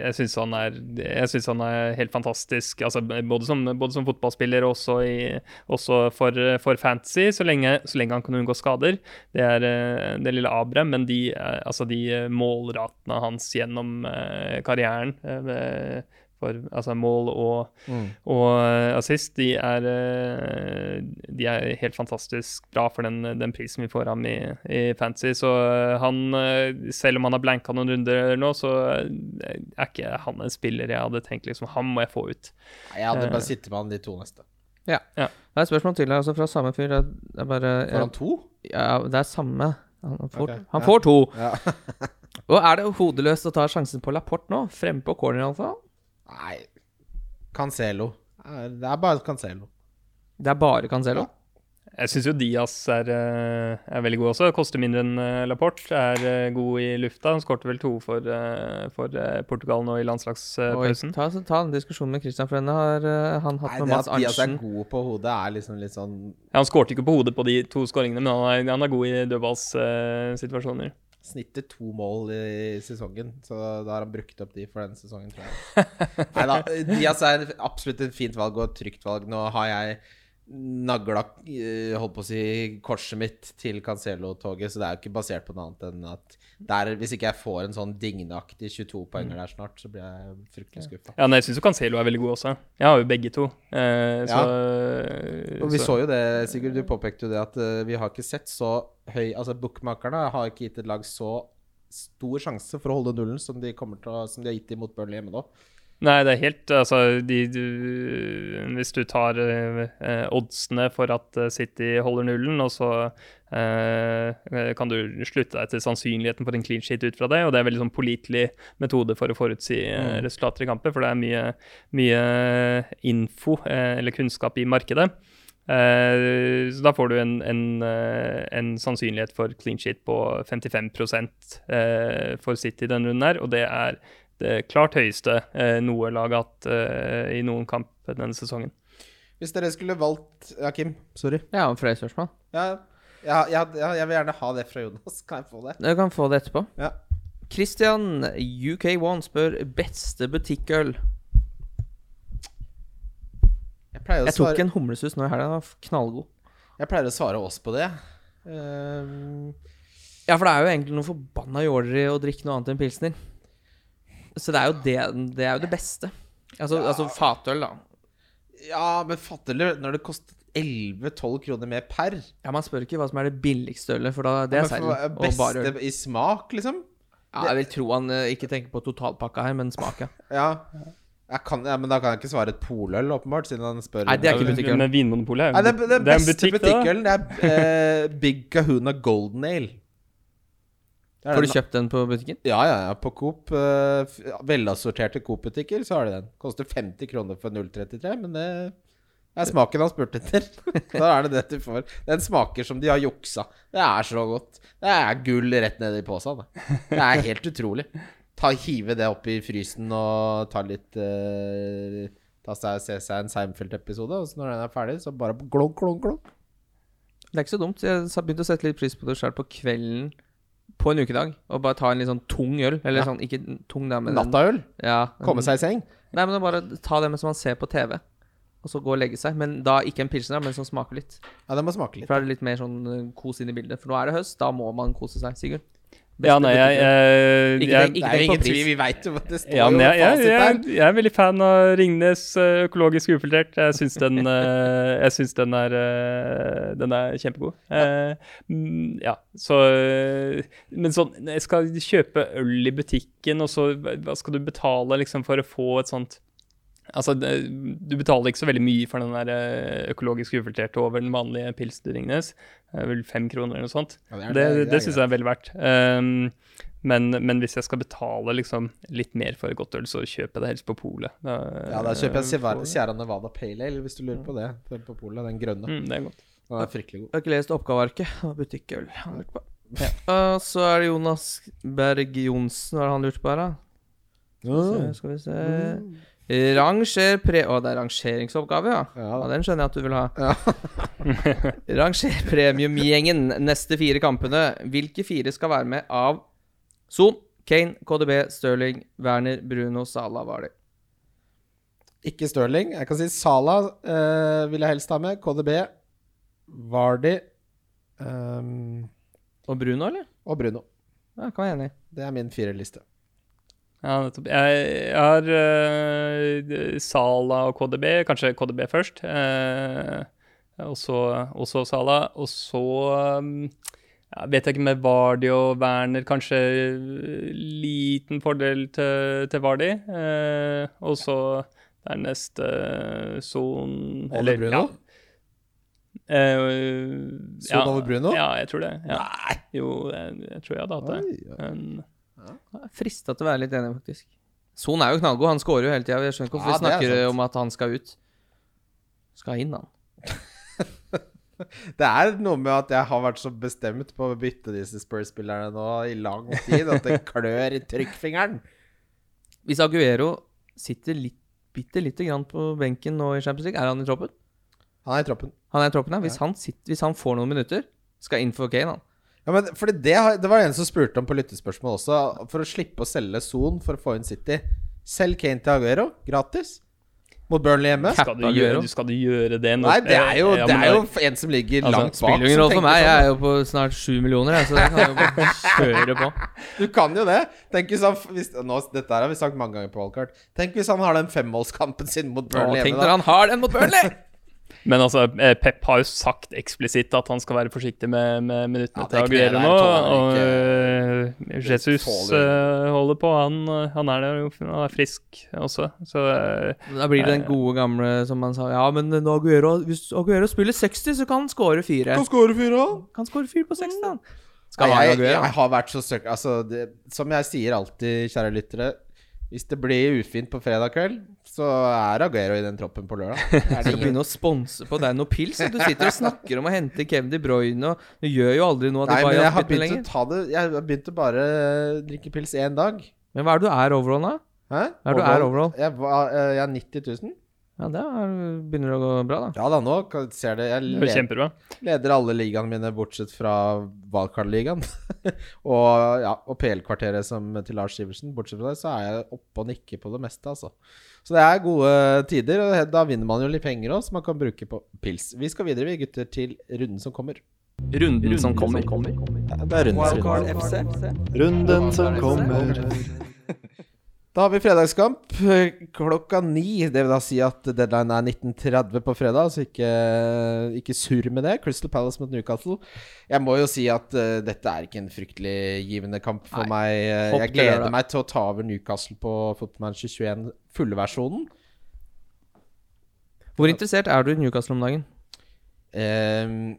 Jeg syns han han er helt fantastisk. Altså, både, som, både som fotballspiller og også, i, også for, for fantasy, så lenge, så lenge han kan unngå skader. Det er eh, det lille aberet, men de, eh, altså de målratene hans gjennom karrieren for altså mål og, og eh, assist, de er, eh, de er helt fantastisk bra for den, den prisen vi får ham i, i fantasy. Så eh, han, selv om han har blanka noen runder nå, så er ikke han en spiller jeg hadde tenkt liksom, han må jeg få ut. Nei, Jeg hadde bare sittet med han de to neste. Ja. Ja. Det er et spørsmål til her, altså fra samme fyr. Det er- bare Får han to? Ja, det er samme. Han får, okay. han ja. to. Ja. <laughs> Og er det hodeløst å ta sjansen på Laporte nå? Frempå på corner, iallfall? Nei Cancelo. Det er bare Cancelo. Det er bare Cancelo? Jeg syns jo Diaz er, eh, er veldig god også. Koster mindre enn eh, Laporte. Er eh, god i lufta. Han skårte vel to for, eh, for eh, Portugal nå i landslagspausen. ta, ta en diskusjon med Christian, for denne har eh, han hatt Nei, med det Mads at Diaz er god på hodet, er liksom litt sånn Ja, han skårte ikke på hodet på de to skåringene, men han er, han er god i dødballsituasjoner. Snittet to mål i sesongen, så da har han brukt opp de for den sesongen, tror jeg. <laughs> Nei da, Diaz er absolutt et fint valg og et trygt valg. Nå har jeg nagla eh, holdt på å si korset mitt til Cancelo-toget, så det er jo ikke basert på noe annet enn at der, hvis ikke jeg får en sånn digneaktig 22 poenger der snart, så blir jeg fryktelig skuffa. Ja, jeg syns jo Cancelo er veldig god også. Jeg har jo begge to. Eh, så, Og vi så jo det, Sigurd, du påpekte jo det at uh, vi har ikke sett så høy Altså, bookmakerne har ikke gitt et lag så stor sjanse for å holde nullen som de, til å, som de har gitt dem mot Burnley hjemme nå. Nei, det er helt Altså, de, du, hvis du tar eh, oddsene for at eh, City holder nullen, og så eh, kan du slutte deg til sannsynligheten for en clean sheet ut fra det, og det er veldig sånn pålitelig metode for å forutsi eh, resultater i kamper, for det er mye, mye info eh, eller kunnskap i markedet. Eh, så da får du en, en, en sannsynlighet for clean sheet på 55 eh, for City denne runden her, og det er det klart høyeste eh, noe lag har hatt eh, i noen kamp denne sesongen. Hvis dere skulle valgt Ja, Kim, sorry. Ja, flere spørsmål. Ja, ja, ja, ja, jeg vil gjerne ha det fra Jonas. <laughs> Kan jeg få det? Du kan få det etterpå. Ja. Christian UK1 spør beste butikkøl. Jeg å Jeg tok svare, en humlesus nå i helga. Den var knallgod. jeg pleier å svare oss på det. Um... Ja, for det er jo egentlig noe forbanna jåleri å drikke noe annet enn pilsner. Så det er jo det, det, er jo det beste. Altså, altså fatøl, da. ja, men fatøl når det koster 11-12 kroner mer per? Ja, Man spør ikke hva som er det billigste ølet, for da, det er Men seil for- og bare øl. Beste i smak, liksom? Ja, jeg vil tro han eh, ikke tenker på totalpakka her, men smak, ja. <laughs> Ja. Jeg kan, ja, Men da kan jeg ikke svare et poløl, åpenbart, siden han spør Nei, det er ikke butikkøl. Men Vinmonopolet er det, jo det, er beste butikk, det. butikkølen, det er eh, Big Kahuna Golden Ale. Får du kjøpt den på butikken? Ja, ja, ja. På Coop, Uh, velassorterte Coop-butikker, så har de den. Koster 50 kroner for 0,33, men det er smaken han spurte etter. <laughs> da er det det du får. Den smaker som de har juksa. Det er så godt. Det er gull rett ned i posen. Det, er helt utrolig. Ta, hive det opp i frysen og ta litt uh, Ta seg, Se seg en Seinfeld-episode, og så når den er ferdig, så bare glonk, glonk, glonk. Det er ikke så dumt. Jeg begynte å sette litt pris på det sjøl på kvelden på en ukedag. Og bare ta en litt sånn tung øl. Eller Ja. sånn, ikke tung, da, men en- Nattaøl. Ja, Komme seg i seng. Nei, men bare ta det mens man ser på TV, og så gå og legge seg. Men da ikke en pilsner, men som smaker litt. Ja, det må smake litt. For da er det litt mer sånn eh, kos inn i bildet. For nå er det høst, da må man kose seg, Sigurd. Ja, nei, jeg, jeg, Ikke jeg, Det ikke er jo ingen tvil, vi veit jo hva det står ja, men jeg, jeg, fasit jeg, jeg er veldig fan av Ringnes eh, økologisk ufiltrert. Jeg syns den, eh, jeg syns den, er, eh, den er kjempegod. Eh, mm, Ja, så Men sånn, jeg skal kjøpe øl i butikken, og så hva skal du betale liksom for å få et sånt Altså, du betaler ikke så veldig mye for den der økologisk ufiltrerte over den vanlige pilsen til Ringnes. Det er vel fem kroner eller noe sånt. Ja, det er- det det det det syns jeg er vel verdt. Um, men, men hvis jeg skal betale liksom litt mer for godt øl, så kjøper jeg det helst på polet. Ja, da kjøper jeg Sierra- Nevada Pale Ale, hvis du lurer på det. Den på polet, den grønne. Mm, det er godt. Den er fryktelig god. Jeg har ikke lest oppgavearket. Butikkøl han lurte på. Og så er det Jonas Berg Johnsen, hva har han lurt på her, da? Så skal vi se Ranger pre... Å, det er rangeringsoppgave, ja. Ja, Ja, Den skjønner jeg at du vil ha. Ja. <laughs> Ranger premiumgjengen neste fire kampene. Hvilke fire skal være med av Son, Kane, KDB, Stirling, Werner, Bruno, Salah, Vardy? Ikke Stirling. Jeg kan si Sala eh, vil jeg helst ha med. KDB, Vardy um, Og Bruno, eller? og Bruno. Ja, kan være enig. Det er min firerliste. Ja, nettopp. Jeg, jeg har uh, Sala og KDB, kanskje KDB først. Uh, og så Sala. Og så um, ja, vet jeg ikke med Vardi og Werner, kanskje liten fordel til, til Vardi. Uh, og så dernest uh, Son Over Bruno? Ja. Son over Bruno? Ja, jeg tror det. Ja. Nei! Jo, jeg, jeg tror jeg hadde hatt det. Oi, oi. Men, Jeg er frista til å være litt enig, faktisk. Son er jo knallgod. Han scorer jo hele tida. Jeg skjønner ikke hvorfor Ja, vi det er snakker sant. om at han skal ut. Skal inn, han. <laughs> Det er noe med at jeg har vært så bestemt på å bytte disse Spurs-spillerne nå i lang tid at det klør i trykkfingeren. Hvis Aguero sitter litt, bitte lite grann på benken nå i Champions League, er han i troppen? Han er i troppen. Han er i troppen, ja. Hvis, han, sitter, hvis han får noen minutter, skal inn for Kane, han. Ja, men fordi det, det var en som spurte om på lyttespørsmål også. For å slippe å selge Son for å få inn City. Selg Kane til Aguero gratis. Mot Burnley hjemme. skal, du gjøre, skal du gjøre det nå? Nei, det er jo, det er jo en som ligger Altså, langt bak. Spiller ingen rolle for meg. Jeg er jo på snart sju millioner, jeg, så det kan jo bare <laughs> kjøre på. Du kan jo det. Tenk hvis han hvis, nå, Dette her har vi sagt mange ganger på Wildcard. Tenk hvis han har den femmålskampen sin mot Burnley tenk hjemme. når Da. han har den mot Burnley! <laughs> Men altså, eh, Pep har jo sagt eksplisitt at han skal være forsiktig med, med minuttene Ja, til Aguero nå. Og ikke- eh, Jesus eh, holder på. Han, han er der jo, han er frisk også. Så Da blir det den gode gamle som man sa Ja, men Aguero, hvis Aguero spiller 60, så kan han score 4. Kan fire, han. Kan score 4 på 60, han. Skal jeg, jeg, jeg har vært så søk... Altså, det, som jeg sier alltid, kjære lyttere Hvis det blir ufint på fredag kveld, så er Aguero i den troppen på lørdag. <laughs> Er det skal begynne å sponse på deg noe pils. Du sitter og snakker om å hente Kevin De Bruyne, og du gjør jo aldri noe av Nei, men jeg har begynt lenger. begynt å ta det Jeg har begynt å bare drikke pils én dag. Men hva er det du er overall, da? Hæ? Hva er det du er overall? Jeg, var, eh, jeg er 90 000. Ja, det er, begynner å gå bra, da. Ja da, nå ser det Jeg er leder, kjempebra. leder alle ligaene mine, bortsett fra Wildcard-ligaen. <laughs> og ja, og PL-kvarteret som til Lars Sivertsen. Bortsett fra det, så er jeg oppe og nikker på det meste, altså. Så det er gode tider, og da vinner man jo litt penger òg, som man kan bruke på pils. Vi skal videre, vi gutter, til runden som kommer. Runden som kommer. Ja, det er runden som kommer. Runden som kommer. Da har vi fredagskamp eh, klokka ni. Det vil da si at deadline er 19.30 på fredag, så ikke, ikke surr med det. Crystal Palace mot Newcastle. Jeg må jo si at uh, dette er ikke en fryktelig givende kamp for Nei. meg. Eh, jeg gleder det. meg til å ta over Newcastle på Footmanager 21 fulle-versjonen. Hvor interessert er du i Newcastle om dagen? Um,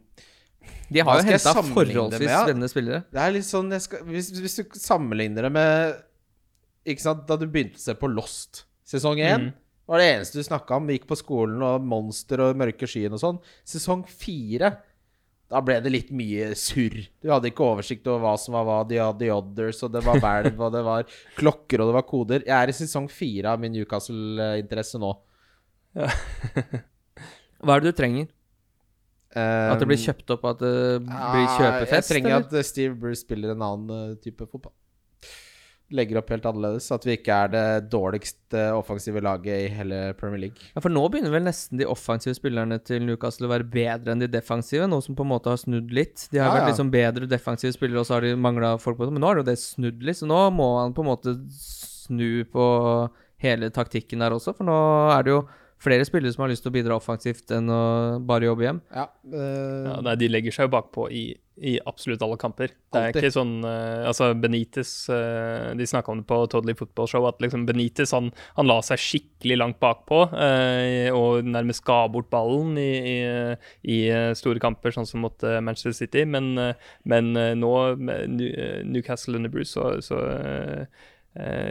De har jo henta forholdsvis med, ja? spennende spillere. det er litt sånn skal, hvis, hvis du sammenligner det med Ikke sant, da du begynte å se på Lost sesong 1 mm. var det eneste du snakka om. Vi gikk på skolen og monster og mørke skyen og sånn. Sesong fire, da ble det litt mye surr. Du hadde ikke oversikt over hva som var hva. De hadde Others, og det var <laughs> hvelv, og det var klokker, og det var koder. Jeg er i sesong fire av min Newcastle-interesse nå. <laughs> Hva er det du trenger? At det blir Um, kjøpt opp, at det blir ah, kjøpefest? Jeg trenger eller? at Steve Bruce spiller en annen uh, type fotball. Legger opp helt annerledes. At vi ikke er det dårligste offensive laget i hele Premier League. Ja, For nå begynner vel nesten de offensive spillerne til Newcastle å være bedre enn de defensive, noe som på en måte har snudd litt. De har Ja, vært ja. liksom bedre defensive spillere, og så har de mangla folk på det. Men nå har jo det snudd litt, så nå må han på en måte snu på hele taktikken der også, for nå er det jo flere spillere som har lyst til å bidra offensivt enn å bare jobbe hjem. Ja, øh... Ja, nei, de legger seg jo bakpå i i absolutt alle kamper. Det er ikke sånn uh, Altså, Benitez uh, De snakka om det på Totally Football Show, at liksom Benitez han, han la seg skikkelig langt bakpå uh, og nærmest ga bort ballen i, i, i store kamper, sånn som mot Manchester City. Men, men nå, med Newcastle under Bruce, så, så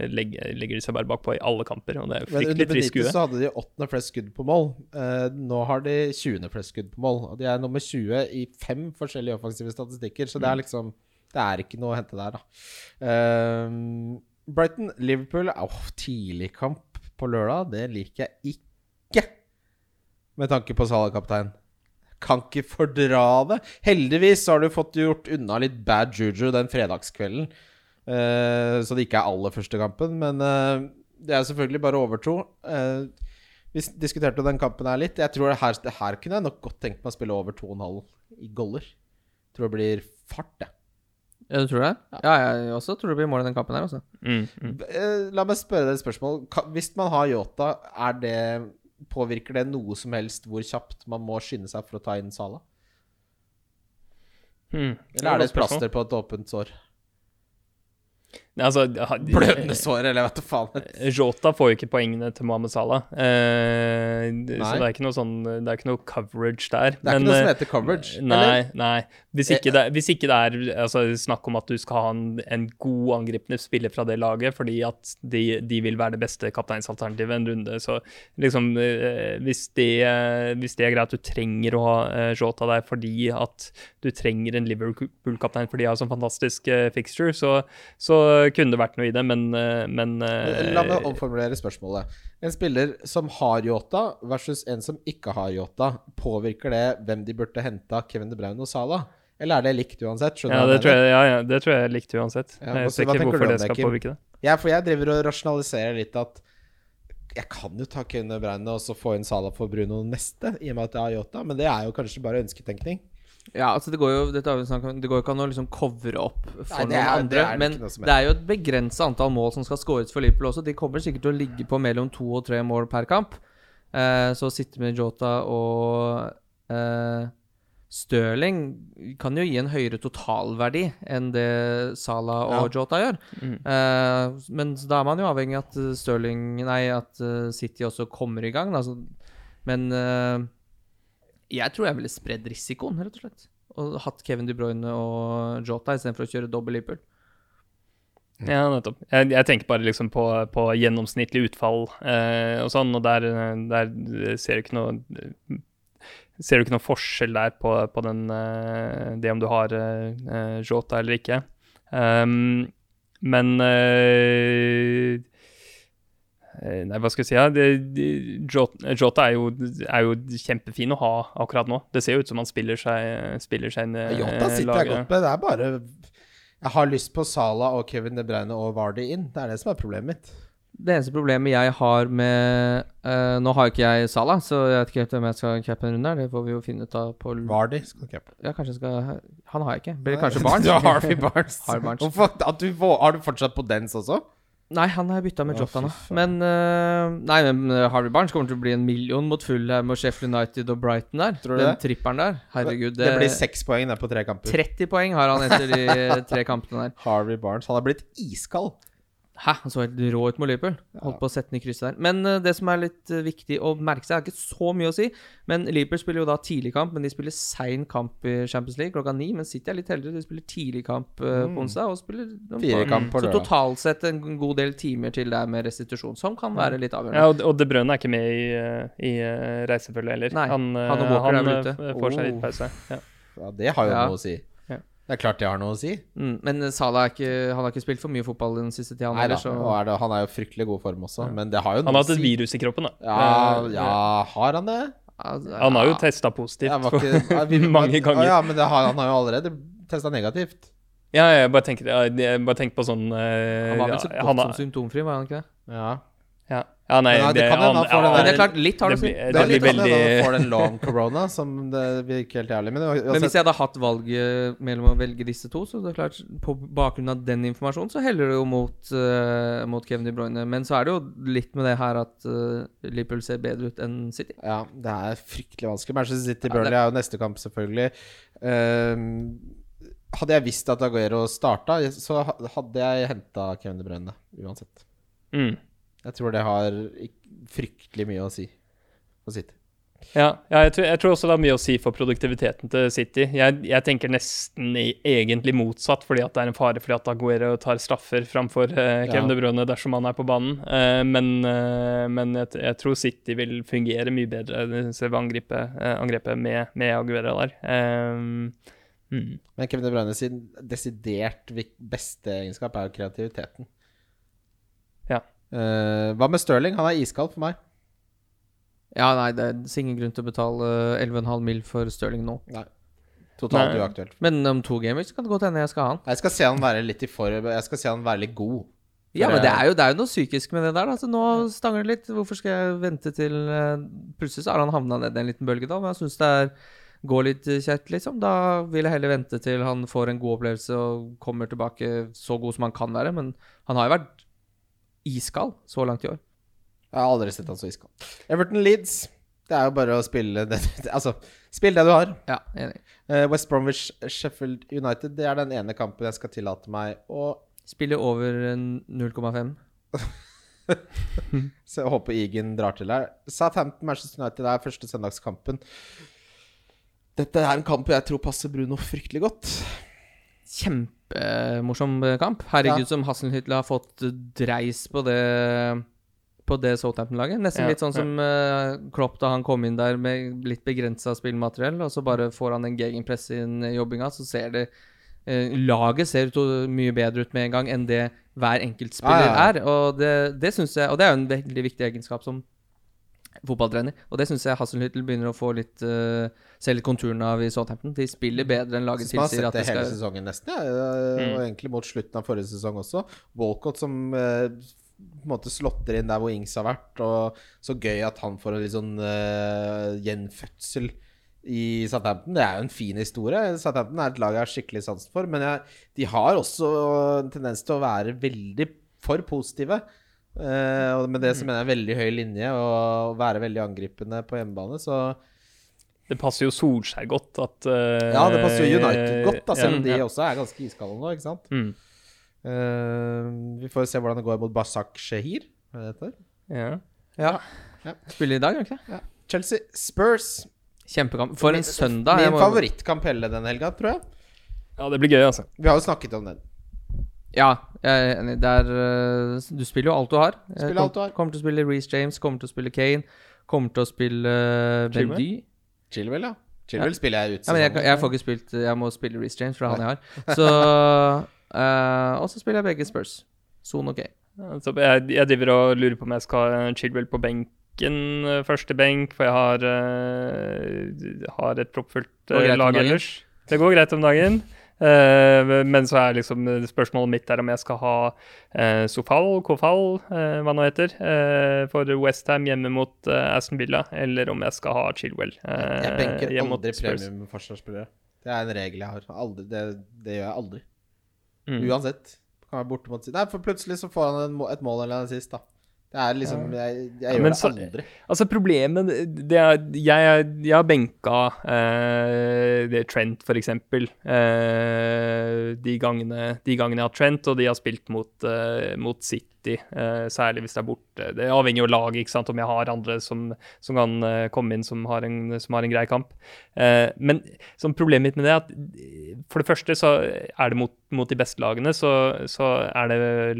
legger, legger de seg bare bakpå i alle kamper, og det er under fryktelig trist Benitez så hadde de åttende flest skudd på mål. Eh, nå har de 20. flest skudd på mål. Og de er nummer 20 i fem forskjellige offensive statistikker, så det Mm. er liksom Det er ikke noe å hente der, da. Eh, Brighton, Liverpool Åh, tidligkamp på lørdag, det liker jeg ikke. Med tanke på Salah kaptein. Kan ikke fordra det. Heldigvis har du fått gjort unna litt bad juju den fredagskvelden. Eh, så det ikke er aller første kampen. Men eh, det er selvfølgelig bare over to. Eh, vi diskuterte den kampen her litt. Jeg tror det her, det her kunne jeg nok godt tenkt meg å spille over 2,5 i goller. Jeg Tror det blir fart, jeg. Ja, du tror det? Ja, jeg også tror det blir mål i den kampen her, altså. Mm, mm. Eh, La meg spørre deg et spørsmål. Hvis man har Yota, er det, påvirker det noe som helst hvor kjapt man må skynde seg for å ta inn Sala? Hmm. Eller er det et plaster på et åpent sår? Altså, Blødende sår, eller vet da faen. Jota får jo ikke poengene til Mohammed Salah. Eh, så det er ikke noe sånn Det er ikke noe coverage der. Det er ikke noe som heter coverage, Nei, eller? nei. Hvis ikke, det, hvis ikke det er altså, snakk om at du skal ha en, en god angripende spiller fra det laget, fordi at de, de vil være det beste kapteinsalternativet en runde, så liksom eh, hvis, det, hvis det er greit at du trenger å ha eh, Jota der fordi at du trenger en Liverpool-kaptein fordi de har sånn fantastisk eh, fixture, så, så kunne det vært noe i det, men, eh, men eh, La meg omformulere spørsmålet. En spiller som har Yota versus en som ikke har Yota, påvirker det hvem de burde henta Kevin De Bruyne og Salah? Eller er det likt uansett? Ja, det jeg ja, ja, det tror jeg er likt uansett. Ja, jeg vet ikke hvorfor det skal påvirke det. Ja, for jeg driver og rasjonaliserer litt at jeg kan jo ta Kevin De Bruyne og så få inn Salah for Bruno neste, i og med at jeg har Yota, men det er jo kanskje bare ønsketenkning. Ja, altså det går jo dette har vi snakket om, Det går jo ikke an å liksom covre opp for Nei, det noen er- andre. er det men det er jo et begrensa antall mål som skal skåres for Liverpool også. De kommer sikkert til å ligge på mellom to og tre mål per kamp. Eh, så å sitte med Jota og eh, Stirling kan jo gi en høyere totalverdi enn det Salah og Jota gjør. Mm. Eh, men da er man jo avhengig av at Stirling Nei, at eh, City også kommer i gang. Da. Så, men eh, jeg tror jeg ville spredd risikoen, rett og slett. Og hatt Kevin De Bruyne og Jota istedenfor å kjøre dobbel Liverpool. Ja, nettopp. Jeg, jeg tenker bare liksom på, på gjennomsnittlig utfall eh, og sånn, og der, der ser du ikke noe Ser du ikke noe forskjell der på, på den, eh, det om du har eh, Jota eller ikke. Um, men eh, Nei, hva skal jeg si? Ja? Det, Jota, Jota er, jo, er jo kjempefin å ha akkurat nå. Det ser jo ut som han spiller seg, spiller seg inn i Yota sitter jeg godt med. Det er bare Jeg har lyst på Sala og Kevin De Bruyne og Vardy inn. Det er det som er problemet mitt. Det eneste problemet jeg har med uh, Nå har ikke jeg Sala, så jeg vet ikke helt hvem jeg skal cappe en runde her. Det får vi jo finne ut av på Vardy skal du cappe. Ja, kanskje jeg skal Han har jeg ikke. Blir det kanskje Barnes? <laughs> Du har Harvey Barnes. Barnes. Hvorfor, at du, har du fortsatt på dens også? Nei, han har bytta med ja, Jota nå. Men uh, Nei, men eh, Harvey Barnes kommer til å bli en million mot Fulham og Sheffield United og Brighton der. Tror du Den det? tripperen der. Herregud. Det blir seks poeng der på tre kamper. 30 poeng har han etter de tre kampene der. Harvey Barnes. Han har blitt iskald. Hæ? Han så helt rå ut mot Liverpool. Holdt på å sette den i krysset der. Men uh, det som er litt uh, viktig å merke seg, har ikke så mye å si. Men Liverpool spiller jo da tidlig kamp, men de spiller sein kamp i Champions League klokka ni. Men City er litt heldigere. De spiller tidlig kamp uh, på onsdag og spiller kamp på Så totalt sett en god del timer til der med restitusjon, som kan være litt avgjørende. Ja, og, og De Bruyne er ikke med i, i reisefølget heller. Nei, han, han f- får seg litt Oh. pause. Ja. Ja, det har jo Ja. noe å si. Ja. Det er klart det har noe å si. Mm, men Salah er ikke, han har ikke spilt for mye fotball den siste tida. Nei da. så er det, han er jo fryktelig god form også, men det har jo Han har hatt et virus i kroppen, da. Ja, Eh, ja, har han det? Altså, Han har jo ja. testa positivt ikke, ja, vi- <laughs> mange ganger. Ja, men det har, han har jo allerede testa negativt. Ja, jeg bare tenker, jeg bare tenker på sånn uh, Han var vel så ja, godt han som symptomfri, var han ikke det? Ja. Ja. nei, nei, det, det kan hende han får den Men det er klart, litt har det det Det det blir litt veldig Han får den long corona, som det virker helt jævlig. Men, Men hvis jeg hadde hatt valget mellom å velge disse to, så det er klart på bakgrunn av den informasjonen, så heller det jo mot, uh, mot Kevin De Bruyne. Men så er det jo litt med det her at uh, Liverpool ser bedre ut enn City. Ja, det er fryktelig vanskelig. Manchester City Ja, er jo neste kamp, selvfølgelig. Uh, Hadde jeg visst at Aguero starta, så hadde jeg henta Kevin De Bruyne uansett. Mm. Jeg tror det har fryktelig mye å si for City. Ja, ja jeg, tror, jeg tror også det har mye å si for produktiviteten til City. Jeg, jeg tenker nesten i, egentlig motsatt, fordi at det er en fare fordi at Aguero tar straffer framfor eh, Kevin Ja. De Bruyne dersom han er på banen. Eh, men eh, men jeg, jeg tror City vil fungere mye bedre ved angrepet, eh, angrepet med, med Aguero der. Eh, mm. Men Kevin De Bruyne sin desidert beste egenskap er jo kreativiteten. Eh, hva med Sterling? Han er iskald for meg. Ja, nei, det er ingen grunn til å betale 11,5 mil for Stirling nå. Nei. Totalt Nei. uaktuelt. Men om to gamer så kan det godt hende jeg skal ha han. Jeg skal se han være litt i for... Jeg skal se han være litt god. Ja, men det er, jo, det er jo noe psykisk med det der. Altså, nå stanger det litt. Hvorfor skal jeg vente til eh, Plutselig så har han havna ned i en liten bølge, da. Men jeg syns det er går litt kjett, liksom. Da vil jeg heller vente til han får en god opplevelse og kommer tilbake så god som han kan være. Men han har jo vært iskald så langt i år. Jeg har aldri sett han så iskald. Everton Leeds. Det er jo bare å spille det <laughs> Altså, spill det du har. Ja, enig. Eh, West Bromwich Sheffield United, det er den ene kampen jeg skal tillate meg å Spille over 0,5. <laughs> Så jeg håper Egan drar til her. Southampton Manchester United er første søndagskampen. Dette er en kamp jeg tror passer Bruno fryktelig godt. Kjempemorsom kamp. Herregud, Ja. som Hasselhytla har fått dreis på det På det Southampton-laget. Nesten Ja, litt sånn som uh, Klopp da han kom inn der med litt begrensa spillmateriell, og så bare får han en gegenpress inn i jobbinga, så ser det uh, Laget ser ut mye bedre ut med en gang enn det hver enkeltspiller ja, er. Og det, det synes jeg Og det er jo en veldig viktig egenskap som fotballtrener. Og det syns jeg Hasselhüttel begynner å få litt uh, se litt konturene av i Southampton. De spiller bedre enn laget tilsier. man har sett at det hele skal sesongen nesten, ja. Mm. og egentlig mot slutten av forrige sesong også. Walcott som uh, på en måte slåtter inn der hvor Ings har vært, og så gøy at han får en litt sånn uh, gjenfødsel i Southampton. Det er jo en fin historie. Southampton er et lag jeg har skikkelig sansen for, men jeg, de har også en tendens til å være veldig for positive. Eh, og med det så mener jeg veldig høy linje og være veldig angripende på hjemmebane, så Det passer jo Solskjær godt at uh, Ja, det passer jo United godt, da, selv om de ja. også er ganske iskalde nå, ikke sant? Mm. Uh, vi får se hvordan det går mot Basak Shehir. Hva er det heter? Ja. Ja. Ja. Spiller i dag, gjør ikke det? Chelsea Spurs. Kjempekamp. For en søndag. Min favorittkamp hele den helga, tror jeg. ja, det blir gøy, altså. Vi har jo snakket om den. Ja, jeg er enig. Det er øh, Du spiller jo alt du har. Spiller kom- alt du har. Kommer til å spille Reece James, kommer til å spille Kane, kommer til å spille Bendy. Chilwell? ja. Chilwell, ja. Chilwell spiller jeg ut Ja, men jeg, jeg, jeg får ikke spilt Jeg må spille Reece James, for det er han jeg har. Så uh, Og så spiller jeg begge Spurs. Son ok. Kane. Så jeg, jeg driver og lurer på om jeg skal ha Chilwell på benken, eh, første benk, for jeg har, uh, har et proppfullt eh, om lag ellers. Det går greit om dagen. Eh, men så er liksom spørsmålet mitt er om jeg skal ha uh, Sofal, Kofal, eh, hva nå heter, eh, for Westham hjemme mot eh, Aston Villa, eller om jeg skal ha Chilwell eh, Jeg benker aldri premiumforsvarsspillere. Det er en regel jeg har. Aldri, det, det gjør jeg aldri. Mm. Uansett. Kan være borte mot Nei, for plutselig så får han et mål eller en sist, da. Det er liksom Jeg, jeg Ja, gjør men det så- aldri. Altså Problemet det er, jeg, jeg har benka eh, det Trent, for eksempel. Eh, de, gangene, de gangene jeg har Trent, og de har spilt mot, eh, mot City, eh, særlig hvis det er borte. Det avhenger jo av laget, ikke sant, om jeg har andre som, som kan eh, komme inn som har en, som har en grei kamp. Eh, men sånn problemet mitt med det er at for det første så er det mot, mot de beste lagene, så, så er det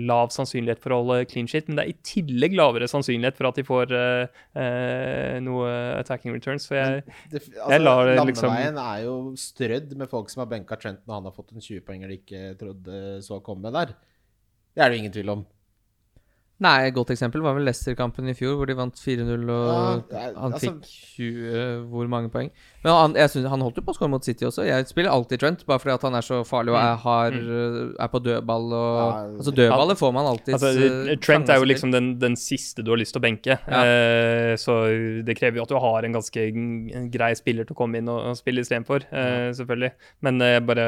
lav sannsynlighet for å holde clean shit, men det er i tillegg lavere sannsynlighet for at de får eh, noe attacking returns. For jeg, Det, altså, Jeg lar det liksom- Landeveien er jo strødd med folk som har benka Trent når han har fått en 20-poenger de ikke trodde så komme der. Det er det jo ingen tvil om. Nei, et godt eksempel var vel Leicester-kampen i fjor, hvor de vant 4-0, og Ja, er- han altså- fikk 20 Hvor mange poeng? Men han, jeg synes, han holdt jo på å skåre mot City også. Jeg spiller alltid Trent, bare fordi at han er så farlig og er, har, er på dødball og Ja, Altså, dødballet får man alltid altså, Trent er jo liksom den, den siste du har lyst til å benke, Ja. eh, så det krever jo at du har en ganske grei spiller til å komme inn og, og spille istedenfor, eh, selvfølgelig. Men eh, bare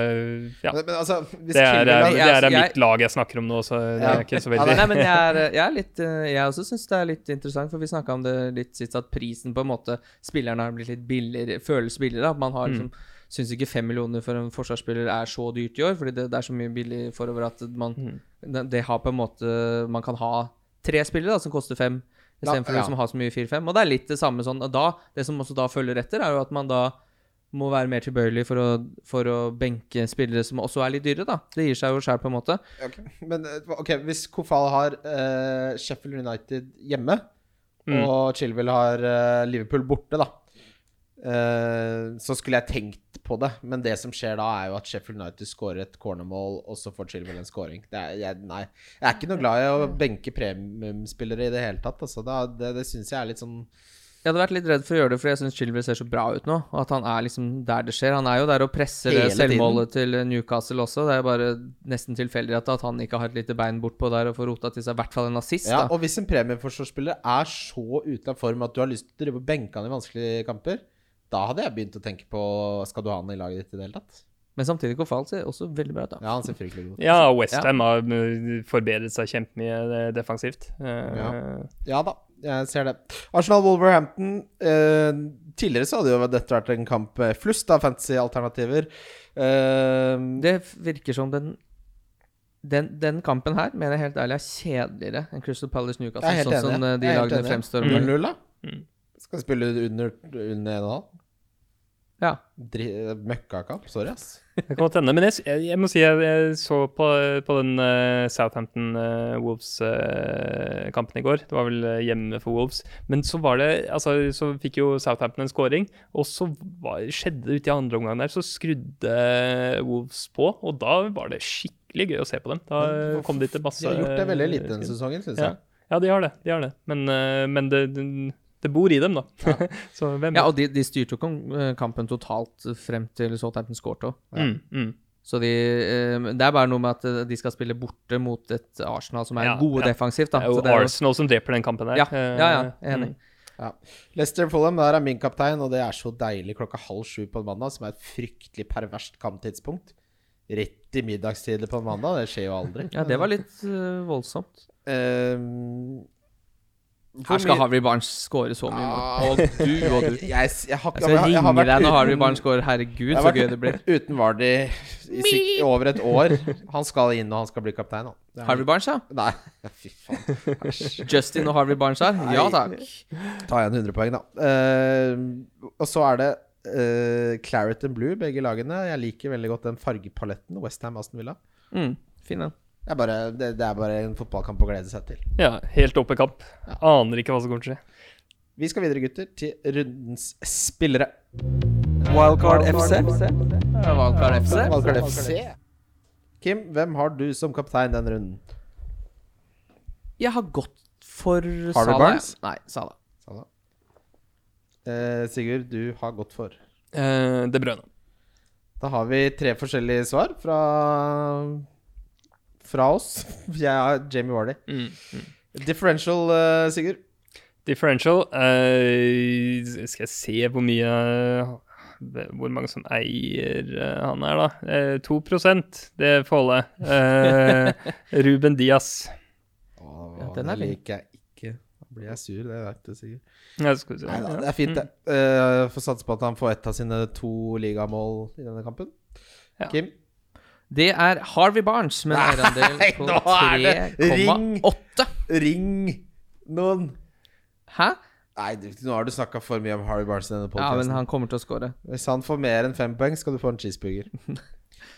Ja. Men, men altså, hvis Det er, eh, hadde- det er jeg- mitt lag jeg snakker om nå, så det Ja. er ikke så Ja, veldig Nei, men jeg er, jeg er litt eh, Jeg også syns det er litt interessant, for vi snakka om det litt sist, at prisen på en måte Spillerne har blitt litt billigere, føles billigere. At man har liksom syns ikke fem millioner for en forsvarsspiller er så dyrt i år, fordi det, det er så mye billig forover at man Mm. det, det har på en måte Man kan ha tre spillere da, som koster fem, istedenfor Ja, ja. liksom å ha så mye fire-fem. Og det er litt det samme sånn og da, Det som også da følger etter, er jo at man da må være mer tilbøyelig for å, for å benke spillere som også er litt dyre, da. Det gir seg jo sjøl, på en måte. Okay. Men eh, ok, hvis Kofal har uh, Sheffield United hjemme, Mm. og Chilwell har uh, Liverpool borte, da, uh, så skulle jeg tenkt på det. Men det som skjer da, er jo at Sheffield United skårer et cornermål, og så får Chilwell en scoring. Det er, jeg, nei, jeg er ikke noe glad i å benke premiumspillere i det hele tatt. Altså. Det, det det syns jeg er litt sånn Jeg hadde vært litt redd for å gjøre det, fordi jeg syns Chilwell ser så bra ut nå. Og at han er liksom der det skjer. Han er jo der og presser det selvmålet selvmålet til Newcastle også. Det er jo bare nesten tilfeldig at, at han ikke har et lite bein bortpå der og får rota til seg i hvert fall en assist. Ja, da. og hvis en premieforsvarsspiller er så ute av form at du har lyst til å drive og benke han i vanskelige kamper, da hadde jeg begynt å tenke på Skal du ha han i laget ditt i det hele tatt? Men samtidig Kofal ser også veldig bra ut. da. Ja, han ser fryktelig god ut. Ja, Westham Ja. har forbedret seg kjempemye eh, defensivt. Eh, Ja. Ja da, jeg ser det. Arsenal-Wolverhampton. Eh, tidligere så hadde jo dette vært en kamp flust av fantasy-alternativer. Eh, Det virker som den den, den kampen her mener jeg helt ærlig er kjedeligere enn Crystal Palace Newcastle. Jeg er helt sånn enig. som eh, de lagene fremstår. med. 0-0, da? Mm. Skal spille under, under 1,5? Ja. Møkkakamp? Sorry, ass. Det kan godt hende. Men jeg, jeg, jeg må si jeg, jeg så på, på den uh, Southampton-Wolves-kampen i går. Det var vel eh, hjemme for Wolves. Men så var det Altså, så fikk jo Southampton en scoring, og så var, skjedde det ute i andre omgang der, så skrudde Wolves på, og da var det skikkelig gøy å se på dem. Da kom de til masse De har gjort det veldig lite denne sesongen, syns jeg. Ja, de har det. De har det. Men, eh, men det, det, det bor i dem, da. <laughs> så hvem ja, og de, de styrte jo eh, kampen totalt frem til Southampton skårte òg. mm, mm. Så de, eh, det er bare noe med at eh, de skal spille borte mot et Arsenal som er Ja, gode ja. defensivt. Det Da. er jo Så det er jo- Arsenal som dreper den kampen der. Ja, Eh, ja, ja, enig. mm. Leicester Fulham, der er min kaptein, og det er så deilig klokka halv sju på en mandag, som er et fryktelig perverst kamptidspunkt. Rett i middagstider på en mandag, det skjer jo aldri. Ja, det var litt uh, voldsomt. Ehm, hvor Her skal Harvey Barnes score så mye nå. Ah, Og du og du. <laughs> Jeg, jeg, har, Jeg skal jeg, jeg har ringe vært deg når Harvey Barnes scorer. Herregud, så gøy det blir. Uten Vardy i i over et år. Han skal inn, og han skal bli kaptein. Er- Harvey Barnes, ja. Nei, <laughs> fy faen. Justin og Harvey Barnes her. Ja takk. Ta igjen 100 poeng, da. Uh, og så er det uh, Claret and Blue, begge lagene. Jeg liker veldig godt den fargepaletten. Westham Aston Villa. Mm, fin den. Det er, bare, det, det er bare en fotballkamp å glede seg til. Ja, helt oppe kamp. Aner ikke hva som kommer til å skje. Vi skal videre, gutter, til rundens spillere. Wildcard FC. Wildcard FC. Wildcard FC. Kim, hvem har du som kaptein denne runden? Jeg har gått for Salah. Barnes? Nei, Sala. Sala. Eh, Sigurd, du har gått for. Eh, De Brønne. Da har vi tre forskjellige svar fra Fra oss. <laughs> Jeg er Jamie Wardy. Mm. Differential, uh, Sigurd. Differential uh, Skal jeg se hvor mye Hvor mange som eier uh, han er, da. Uh, 2% Det får holde. Eh, <laughs> Ruben Diaz. Oh, Ja, den er liker jeg ikke. Da blir jeg sur, det vet du sikkert. Ja, si det. se. Nei da, det er fint, det. Uh, Får satse på at han får ett av sine to ligamål i denne kampen. Ja. Kim? Det er Harvey Barnes med en eierandel på nå er det ring. 3,8. Ring noen! Hæ? Nei, nå har du snakka for mye om Harry Barnes i denne Ja, men han kommer til å score. Hvis han får mer enn fem poeng, skal du få en cheeseburger. <laughs>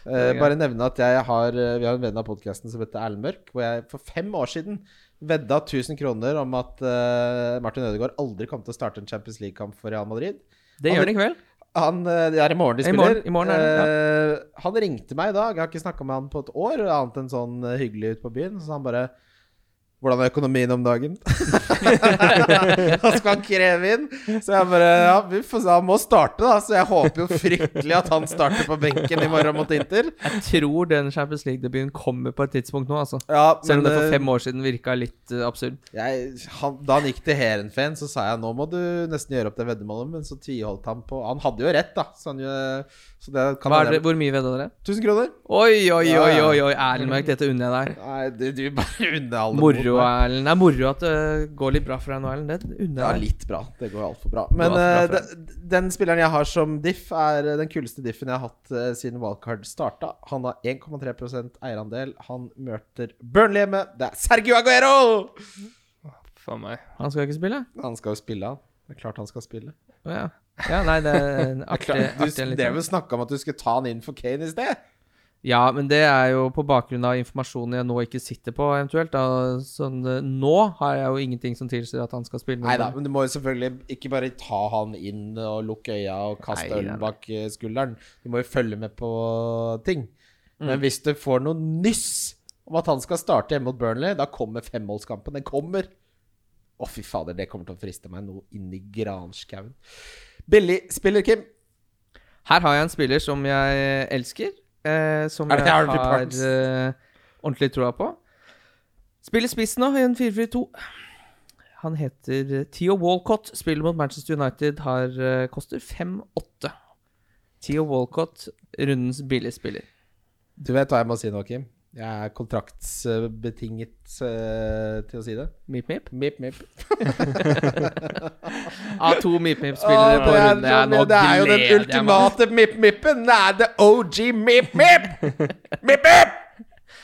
Er bare nevne at har eh, Vi har en venn av podkasten som heter Erlend hvor jeg for fem år siden vedda 1000 kroner om at uh, Martin Ødegaard aldri kom til å starte en Champions League-kamp for Real Madrid. Det Han- gjør han i kveld. Han, eh, Det er i morgen de I morgen- i morgen er det, ja. han ringte meg i dag. Jeg har ikke snakka med han på et år, annet enn sånn eh, hyggelig ute på byen. Så han bare Hvordan er økonomien om dagen? <laughs> han skal kreve inn. Så jeg bare Ja, vi får se. Han må starte, da. Så jeg håper jo fryktelig at han starter på benken i morgen mot Inter. Jeg tror den Champions League-debuten kommer på et tidspunkt nå, altså. Ja, Selv om det for eh, fem år siden virka litt uh, absurd. jeg, han, Da han gikk til Heerenveen, så sa jeg nå må du nesten gjøre opp det veddemålet, men så tviholdt han på Han hadde jo rett, da. Så, han, jo- så det kan Hva er det, hvor mye vedda dere? 1000 kroner? Oi, oi, oi, oi, oi Erlend Mørk, dette unner jeg deg. Nei, du, du bare unner alle Moro Erlend. Det er moro at det går litt bra for deg nå, Erlend. Det unner jeg deg. litt bra. Det går altfor bra. Men alt bra eh, den, den spilleren jeg har som diff, er eh, den kuleste diffen jeg har hatt uh, siden Wildcard starta. Han har 1,3% eierandel. Han møter Burnley hjemme. Det er Sergio Aguero! Faen meg. Han skal ikke spille? Han skal jo spille, han. Det er klart han skal spille. Oh, ja. Ja. Nei, det er en artig, artig du, det vel snakka om at du skulle ta han inn for Kane i sted. Ja, men det er jo på bakgrunn av informasjonen jeg nå ikke sitter på, eventuelt. Da. Sånn, eh, nå har jeg jo ingenting som tilsier at han skal spille. Nei da, men du må jo selvfølgelig ikke bare ta han inn og lukke øya og kaste ølen bak eh, skulderen. Du må jo følge med på ting. Mm. Men hvis du får noe nyss om at han skal starte hjemme mot Burnley, da kommer femmålskampen. Den kommer. Å, fy fader, det kommer til å friste meg noe inn i granskauen. Billig spiller, Kim. Her har jeg en spiller som jeg elsker. Eh, som jeg har eh, ordentlig troa på. Spiller spiss nå i en 4-4-2. Han heter eh, Theo Walcott. Spiller mot Manchester United. Har, eh, koster 5-8. Theo Walcott, rundens billigspiller. Du vet hva jeg må si nå, Kim? Jeg er kontraktsbetinget uh, til å si det. Mip, mip. Mip, mip. <laughs> Av to Mip Mip-spillere på på det, er, nå det er jo den ultimate mip-mippen. Det er the OG mip-mip! Mip-mip! <laughs>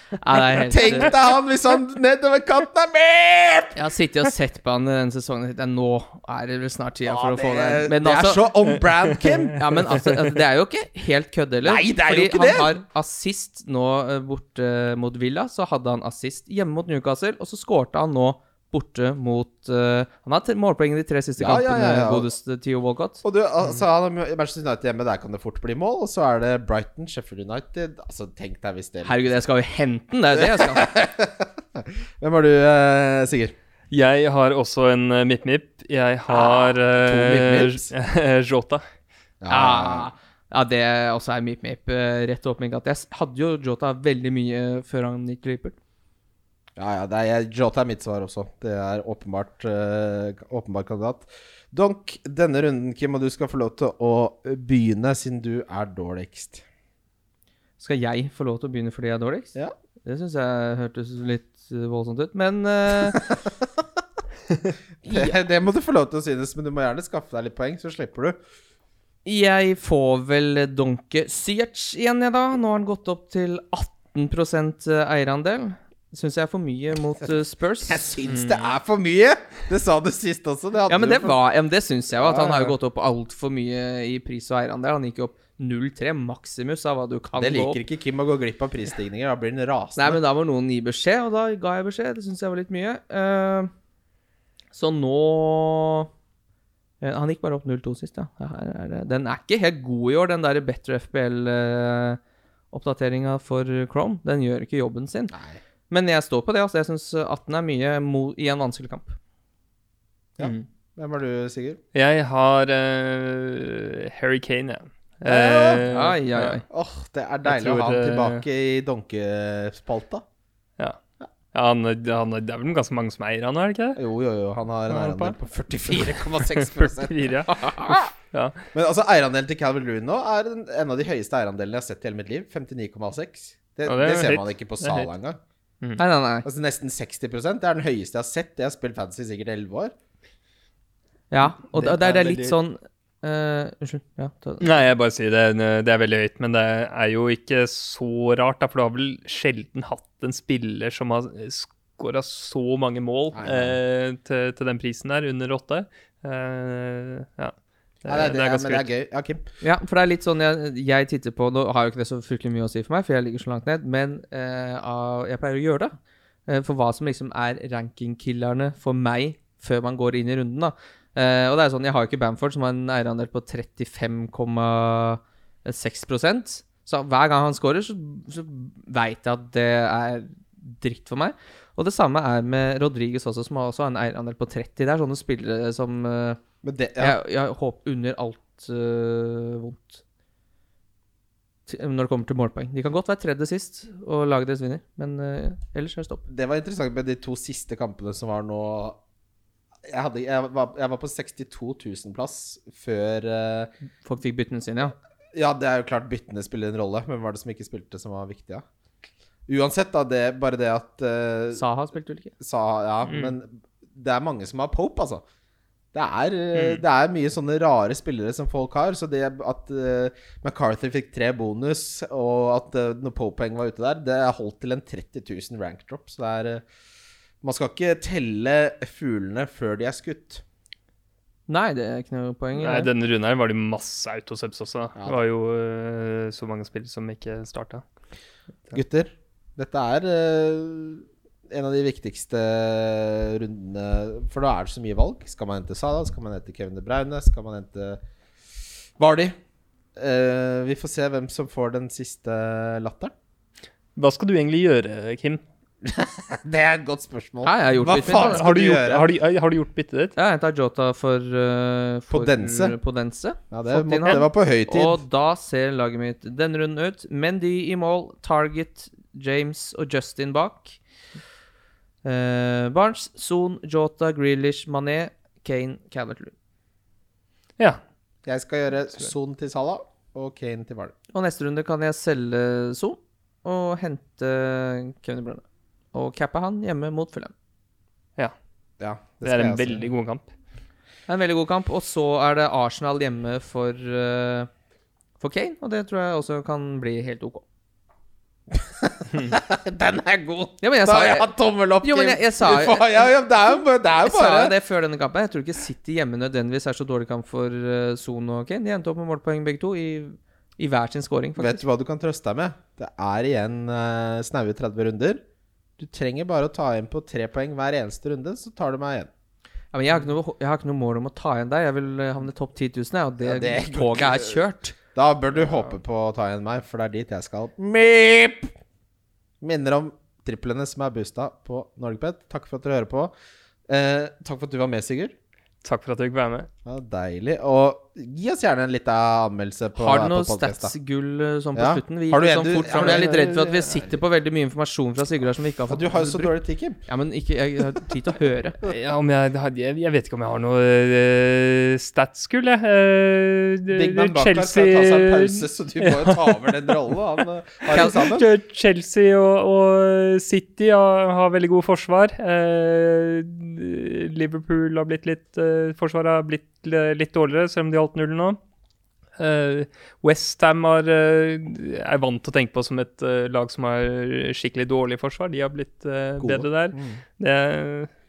Ja, er helt, Tenk deg han hvis han nedover kanten er med! Jeg har sittet og sett på han i denne sesongen. tenkt, Nå er det vel snart tida for å få det. det, Men det er altså, så on brand, Kim. <laughs> Ja, men altså, altså, det er jo ikke helt kødd heller. Nei, det er jo fordi ikke han det. har assist nå eh, borte mot Villa, så hadde han assist hjemme mot Newcastle, og så skårte han nå borte mot uh, Han har målpoengene målpoeng i de tre siste Ja, kampene, ja, ja. godeste Theo Walcott. Og du, altså, han har Manchester United hjemme, der kan det fort bli mål. Og så er det Brighton, Sheffield United. Altså, tenk deg hvis det Herregud, jeg skal jo hente den! Det er jo det jeg skal. <laughs> Hvem har du, uh, Sigurd? Jeg har også en uh, mip-mip. Jeg har to uh, mip-mips. <laughs> Jota. Ja, ja, det også er Mip Mip. rett Rett åpning at jeg hadde jo Jota veldig mye før han gikk til Liverpool. Ja, ja, det er, Jota er mitt svar også. Det er åpenbart uh, åpenbart kandidat. Donk, denne runden, Kim, og du skal få lov til å begynne, siden du er dårligst. Skal jeg få lov til å begynne fordi jeg er dårligst? Ja. Det syns jeg hørtes litt eh, voldsomt ut. Men uh, <laughs> <laughs> Det, det må du få lov til å synes, men du må gjerne skaffe deg litt poeng, så slipper du. jeg får vel donke Syerts igjen, jeg, da. Nå har han gått opp til 18% eierandel. Syns jeg er for mye mot uh, Spurs. Jeg syns det er for mye! Det sa du sist også. Det Ja, men det var ja, men det syns jeg jo. At han har jo gått opp altfor mye i pris og eierandel. Han gikk jo opp 0,3 maksimus av hva du kan Det gå opp. liker ikke Kim å gå glipp av prisstigninger. Da blir han rasende. Nei, men da må noen gi beskjed, og da ga jeg beskjed. Det syns jeg var litt mye. Uh, så nå eh, Han gikk bare opp 0,2 sist, ja. Er det. Den er ikke helt god i år, den der Better FBL-oppdateringa for Chrome. Den gjør ikke jobben sin. Nei. Men jeg står på det. altså Jeg syns 18 er mye mo i en vanskelig kamp. Ja. Mm. Hvem er du, Sigurd? Jeg har uh, Harry Kane, jeg. Ja. Eh, Ai, ai, ai. Åh, det er deilig tror, å ha han eh, tilbake i donkespalta. Ja. ja han, han, det er vel ganske mange som eier han, er det ikke det? Jo, jo, jo. Han har en er eierandel på 44,6 44, <laughs> ja. <laughs> ja. Men altså, eierandelen til Calvin Loon nå er en, av de høyeste eierandelene jeg har sett i hele mitt liv. 59,6. Det, Ja, det, det er ser man ikke på salen. Sala engang. Nei, nei, nei. Altså Nesten 60% Det er den høyeste jeg har sett. Jeg har spilt fantasy i sikkert 11 år. Ja, og det, Det det, er, det litt veldig- sånn Uh, Unnskyld. Ja, ta, Nei, jeg bare sier det. Det er veldig høyt, men det er jo ikke så rart, da, for du har vel sjelden hatt en spiller som har skåra så mange mål Nei, nei. eh, til, til den prisen der, under åtte. Uh, ja. Det, Nei, det, er- det er ganske gøy. Ja, Kim. Ja, for det er litt sånn jeg, jeg titter på Nå har jo ikke det så fryktelig mye å si for meg, for jeg ligger så langt ned, men eh, jeg pleier å gjøre det. Eh, for hva som liksom er rankingkillerne for meg før man går inn i runden, da. Eh, og det er sånn, jeg har jo ikke Bamford, som har en eierandel på 35,6% Så hver gang han scorer, så, så veit jeg at det er dritt for meg. Og det samme er med Rodriguez også, som har også en eierandel på 30. Det er sånne spillere som eh, det, ja. jeg, jeg håper under alt øh, vondt. Når det kommer til målpoeng. De kan godt være tredje sist og laget deres vinner, men øh, ellers er det stopp. det var interessant med de to siste kampene som var nå Jeg, hadde, jeg, var, jeg var på 62 000 plass før eh, Folk fikk byttene sine, ja. Ja, det er jo klart byttene spiller en rolle. men var det som ikke spilte som var viktig? Ja? Uansett, da, det, bare det at Saha spilte vel ikke? Saha, Ja, Mm. men det er mange som har Pope, altså. Det er, eh, Mm. det er mye sånne rare spillere som folk har. Så det at uh, McCarthy fikk tre bonus, og at uh, når Pope-poeng var ute der, det er holdt til en 30 000 rank drop. Så det er uh, Man skal ikke telle fuglene før de er skutt. Nei, det er ikke noe poeng. Nei, denne runden her var det masse autosubs også. Ja. Det var jo så mange spill som ikke starta. Gutter, dette er en av de viktigste rundene For da er det så mye valg. Skal man hente Salah? Skal man hente Kevin De Bruyne? Skal man hente Vardy? Uh, vi får se hvem som får den siste latteren. Hva skal du egentlig gjøre, Kim? <laughs> Det er et godt spørsmål. Nei, jeg har gjort Hva faen skal Har du, gjort, gjøre? har, du, har du gjort byttet ditt? Jeg tar henta Jota for, uh, for Podense. Podense. Ja, det, må, det var på høy tid. Og da ser laget mitt denne runden ut. Mendy i mål, Target, James og Justin bak. Eh, Barnes, Son, Jota, Grealish, Mané, Kane, Calvert-Lewin. Ja. Jeg skal gjøre Son til Salah og Kane til Vardy. Og neste runde kan jeg selge Son og hente Kevin Brønne. Og cappe han hjemme mot Fulham. Ja, Det det, er en veldig god kamp. Det er en veldig god kamp. Og så er det Arsenal hjemme for, uh, for Kane, og det tror jeg også kan bli helt OK. <laughs> Den er god! Ja, men jeg Da har jeg hatt tommel opp, Jo, men Kim. jeg- jeg sa- Du får- ja, ja, det jo bare, det Jeg sa det før denne kampen. Jeg tror ikke City hjemme nødvendigvis er så dårlig kamp for uh, Son og Kane. De endte opp med målpoeng begge to, i, i hver sin scoring, Vet du hva du kan trøste deg med? Det er igjen uh, snaue 30 runder. Du trenger bare å ta igjen på tre poeng hver eneste runde, så tar du meg igjen. Ja, men jeg, har ikke noe, jeg har ikke noe mål om å ta igjen deg. Jeg vil eh, havne topp 10 000, og det, Ja, det- toget er kjørt. Da bør du håpe på å ta igjen meg, for det er dit jeg skal. Meep! Minner om triplene som er boosta på Norgepet. Takk for at dere hører på. Eh, takk for at du var med, Sigurd. Takk for at du fikk være med. Ja, deilig. Og gi oss gjerne en liten anmeldelse på Har du noe stats-gull eh, sånn på Ja. slutten? Vi Har du gikk en sånn du- fort, ja, for Jeg er litt redd for at vi sitter på veldig mye informasjon fra Sigurd her som vi ikke har Ja, fått Du har jo så dårlig tid, Kim. Ja, men ikke, jeg har tid til å høre. <laughs> Ja, om jeg, jeg, jeg vet ikke om jeg har noe uh, statsgull, jeg. Uh, Big Man Chelsea skal ta seg en pause, så du må jo ta over den rollen. Eh, Chelsea og, og City har, har veldig gode forsvar. Eh, Liverpool har blitt litt eh, Forsvaret har blitt litt dårligere, selv om de holdt nullen nå. Uh, Westham er vant til å tenke på som et uh, lag som har skikkelig dårlig forsvar. De har blitt uh, bedre der. Mm. Det,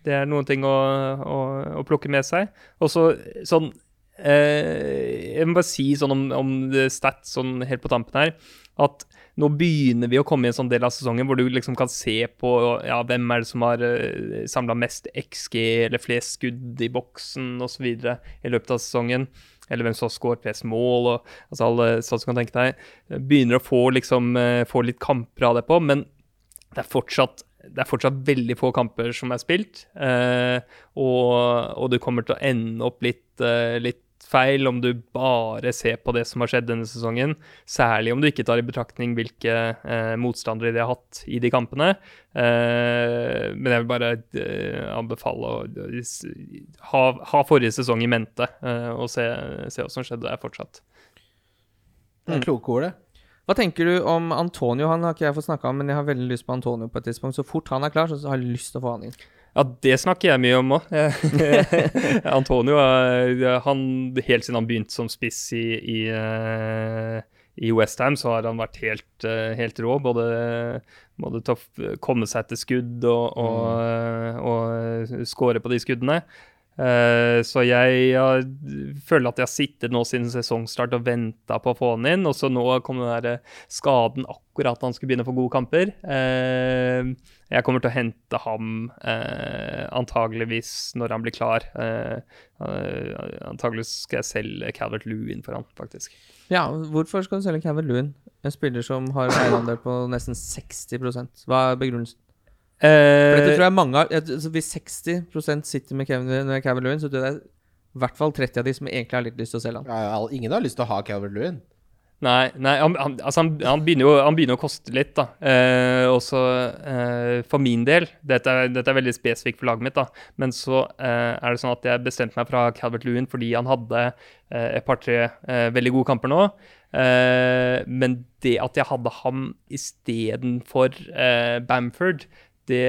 det er noen ting å, å, å plukke med seg. Og så sånn eh, Jeg må bare si sånn om, om stats sånn helt på tampen her, at nå begynner vi å komme i en sånn del av sesongen hvor du liksom kan se på ja, hvem er det som har uh, samla mest XG eller flest skudd i boksen osv. i løpet av sesongen. Eller hvem som har skåret flest mål, og altså alle sånn som kan tenke deg. Begynner å få, liksom, eh, få litt kamper av det på, men det er fortsatt det er fortsatt veldig få kamper som er spilt, eh, og, og du kommer til å ende opp litt, eh, litt feil om du bare ser på det som har skjedd denne sesongen. Særlig om du ikke tar i betraktning hvilke eh, motstandere de har hatt i de kampene. Eh, men jeg vil bare eh, anbefale å eh, ha, ha forrige sesong i mente eh, og se, se hva som skjedde der fortsatt. Det er kloke ord, det. Hva tenker du om Antonio? Han har ikke jeg fått snakka om, men jeg har veldig lyst på Antonio på et tidspunkt. Så fort han er klar, så har jeg lyst til å få han inn. Ja, det snakker jeg mye om òg. <laughs> <laughs> Antonio er- han, helt siden han begynte som spiss i, i, eh, i Westham, så har han vært helt, eh, helt rå. Både, både til å komme seg til skudd og, og, mm. og score på de skuddene. Eh, så jeg har- føler at jeg har sittet nå siden sesongstart og venta på å få han inn. Og så nå kom den der skaden akkurat da han skulle begynne å få gode kamper. Eh, jeg kommer til å hente ham eh, antageligvis når han blir klar. Eh, eh, antageligvis skal jeg selge Calvert Lewin for han, faktisk. Ja, hvorfor skal du selge Calvert Lewin? En spiller som har en eierandel på nesten 60% Hva er begrunnelsen? For dette tror Eh, jeg mange har altså Hvis 60% sitter med Kevin, Kevin Lewin, så tror jeg det er i hvert fall 30 av de som egentlig har litt lyst til å selge han. Ja, ja, ingen har lyst til å ha Calvert Lewin. Nei, nei han, han, altså han, han, begynner jo, han begynner å koste litt, da. Eh, også eh, for min del dette er, dette er, veldig spesifikt for laget mitt, da. Men så eh, er det sånn at jeg bestemte meg fra Calvert Lewin fordi han hadde eh, et par-tre eh, veldig gode kamper nå. Eh, men det at jeg hadde ham istedenfor eh, Bamford, det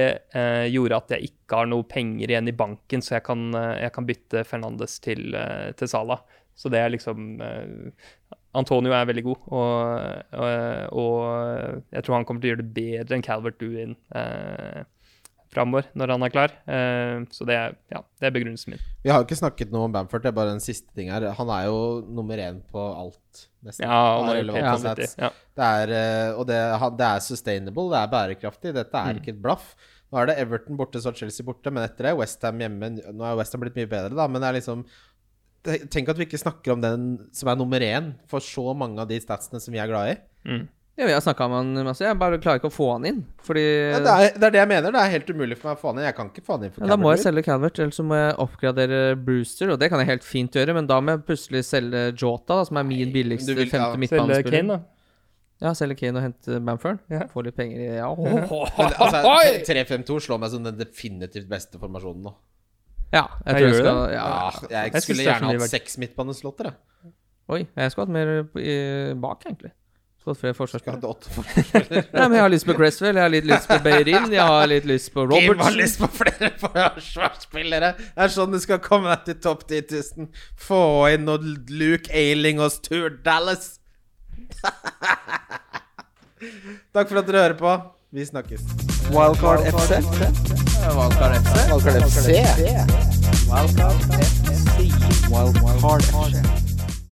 gjorde at jeg ikke har noe penger igjen i banken, så jeg kan, jeg kan bytte Fernandes til, til Sala. Så det er liksom Antonio er veldig god, og, og, og, jeg tror han kommer til å gjøre det bedre enn Calvert Lewin eh, framover når han er klar. Eh, så det er, ja, det er begrunnelsen min. Vi har jo ikke snakket noe om Bamford, det er bare en siste ting her. Han er jo nummer én på alt, nesten. Ja, han er, ja, ja. Det er, eh, og det, det, er sustainable, det er bærekraftig. Dette er mm. ikke et blaff. Nå er det Everton borte, så Chelsea borte, men etter det Westham hjemme. Nå er Westham blitt mye bedre, da, men det er liksom Tenk at vi ikke snakker om den som er nummer én for så mange av de statsene som vi er glad i. Mm. Ja, vi har snakka med han masse. Jeg bare klarer ikke å få han inn. Fordi ja, det, er, det, er, det jeg mener. Det er helt umulig for meg å få han inn. Jeg kan ikke få han inn for ja, Da må jeg selge Calvert, eller så må jeg oppgradere Brewster. Og det kan jeg helt fint gjøre, men da må jeg plutselig selge Jota, da, som er min billigste vil, femte ja. midtbanespiller. Selge Kane, da. Ja, selge Kane og hente Bamford. Ja. Få litt penger i Ja. <laughs> altså, <laughs> 3-5-2 slår meg som den definitivt beste formasjonen nå. Ja, jeg, jeg tror jeg skal ja. jeg, jeg, skulle gjerne hatt seks midtbaneslotter, jeg. Oi, jeg skulle hatt mer i, bak, egentlig. Skulle hatt flere forsvarsspillere. <laughs> Nei, men jeg har lyst på Cresswell, jeg har litt lyst på Beirin, jeg har litt lyst på Roberts. Kim har lyst på flere <laughs> forsvarsspillere! Det er sånn du skal komme deg til topp 10 000. Få inn noe Luke Ailing og Stuart Dallas. <laughs> Takk for at dere hører på. Vi snakkes. Wildcard FC. Wildcard FC. Wildcard FC. Wildcard FC. Wildcard FC.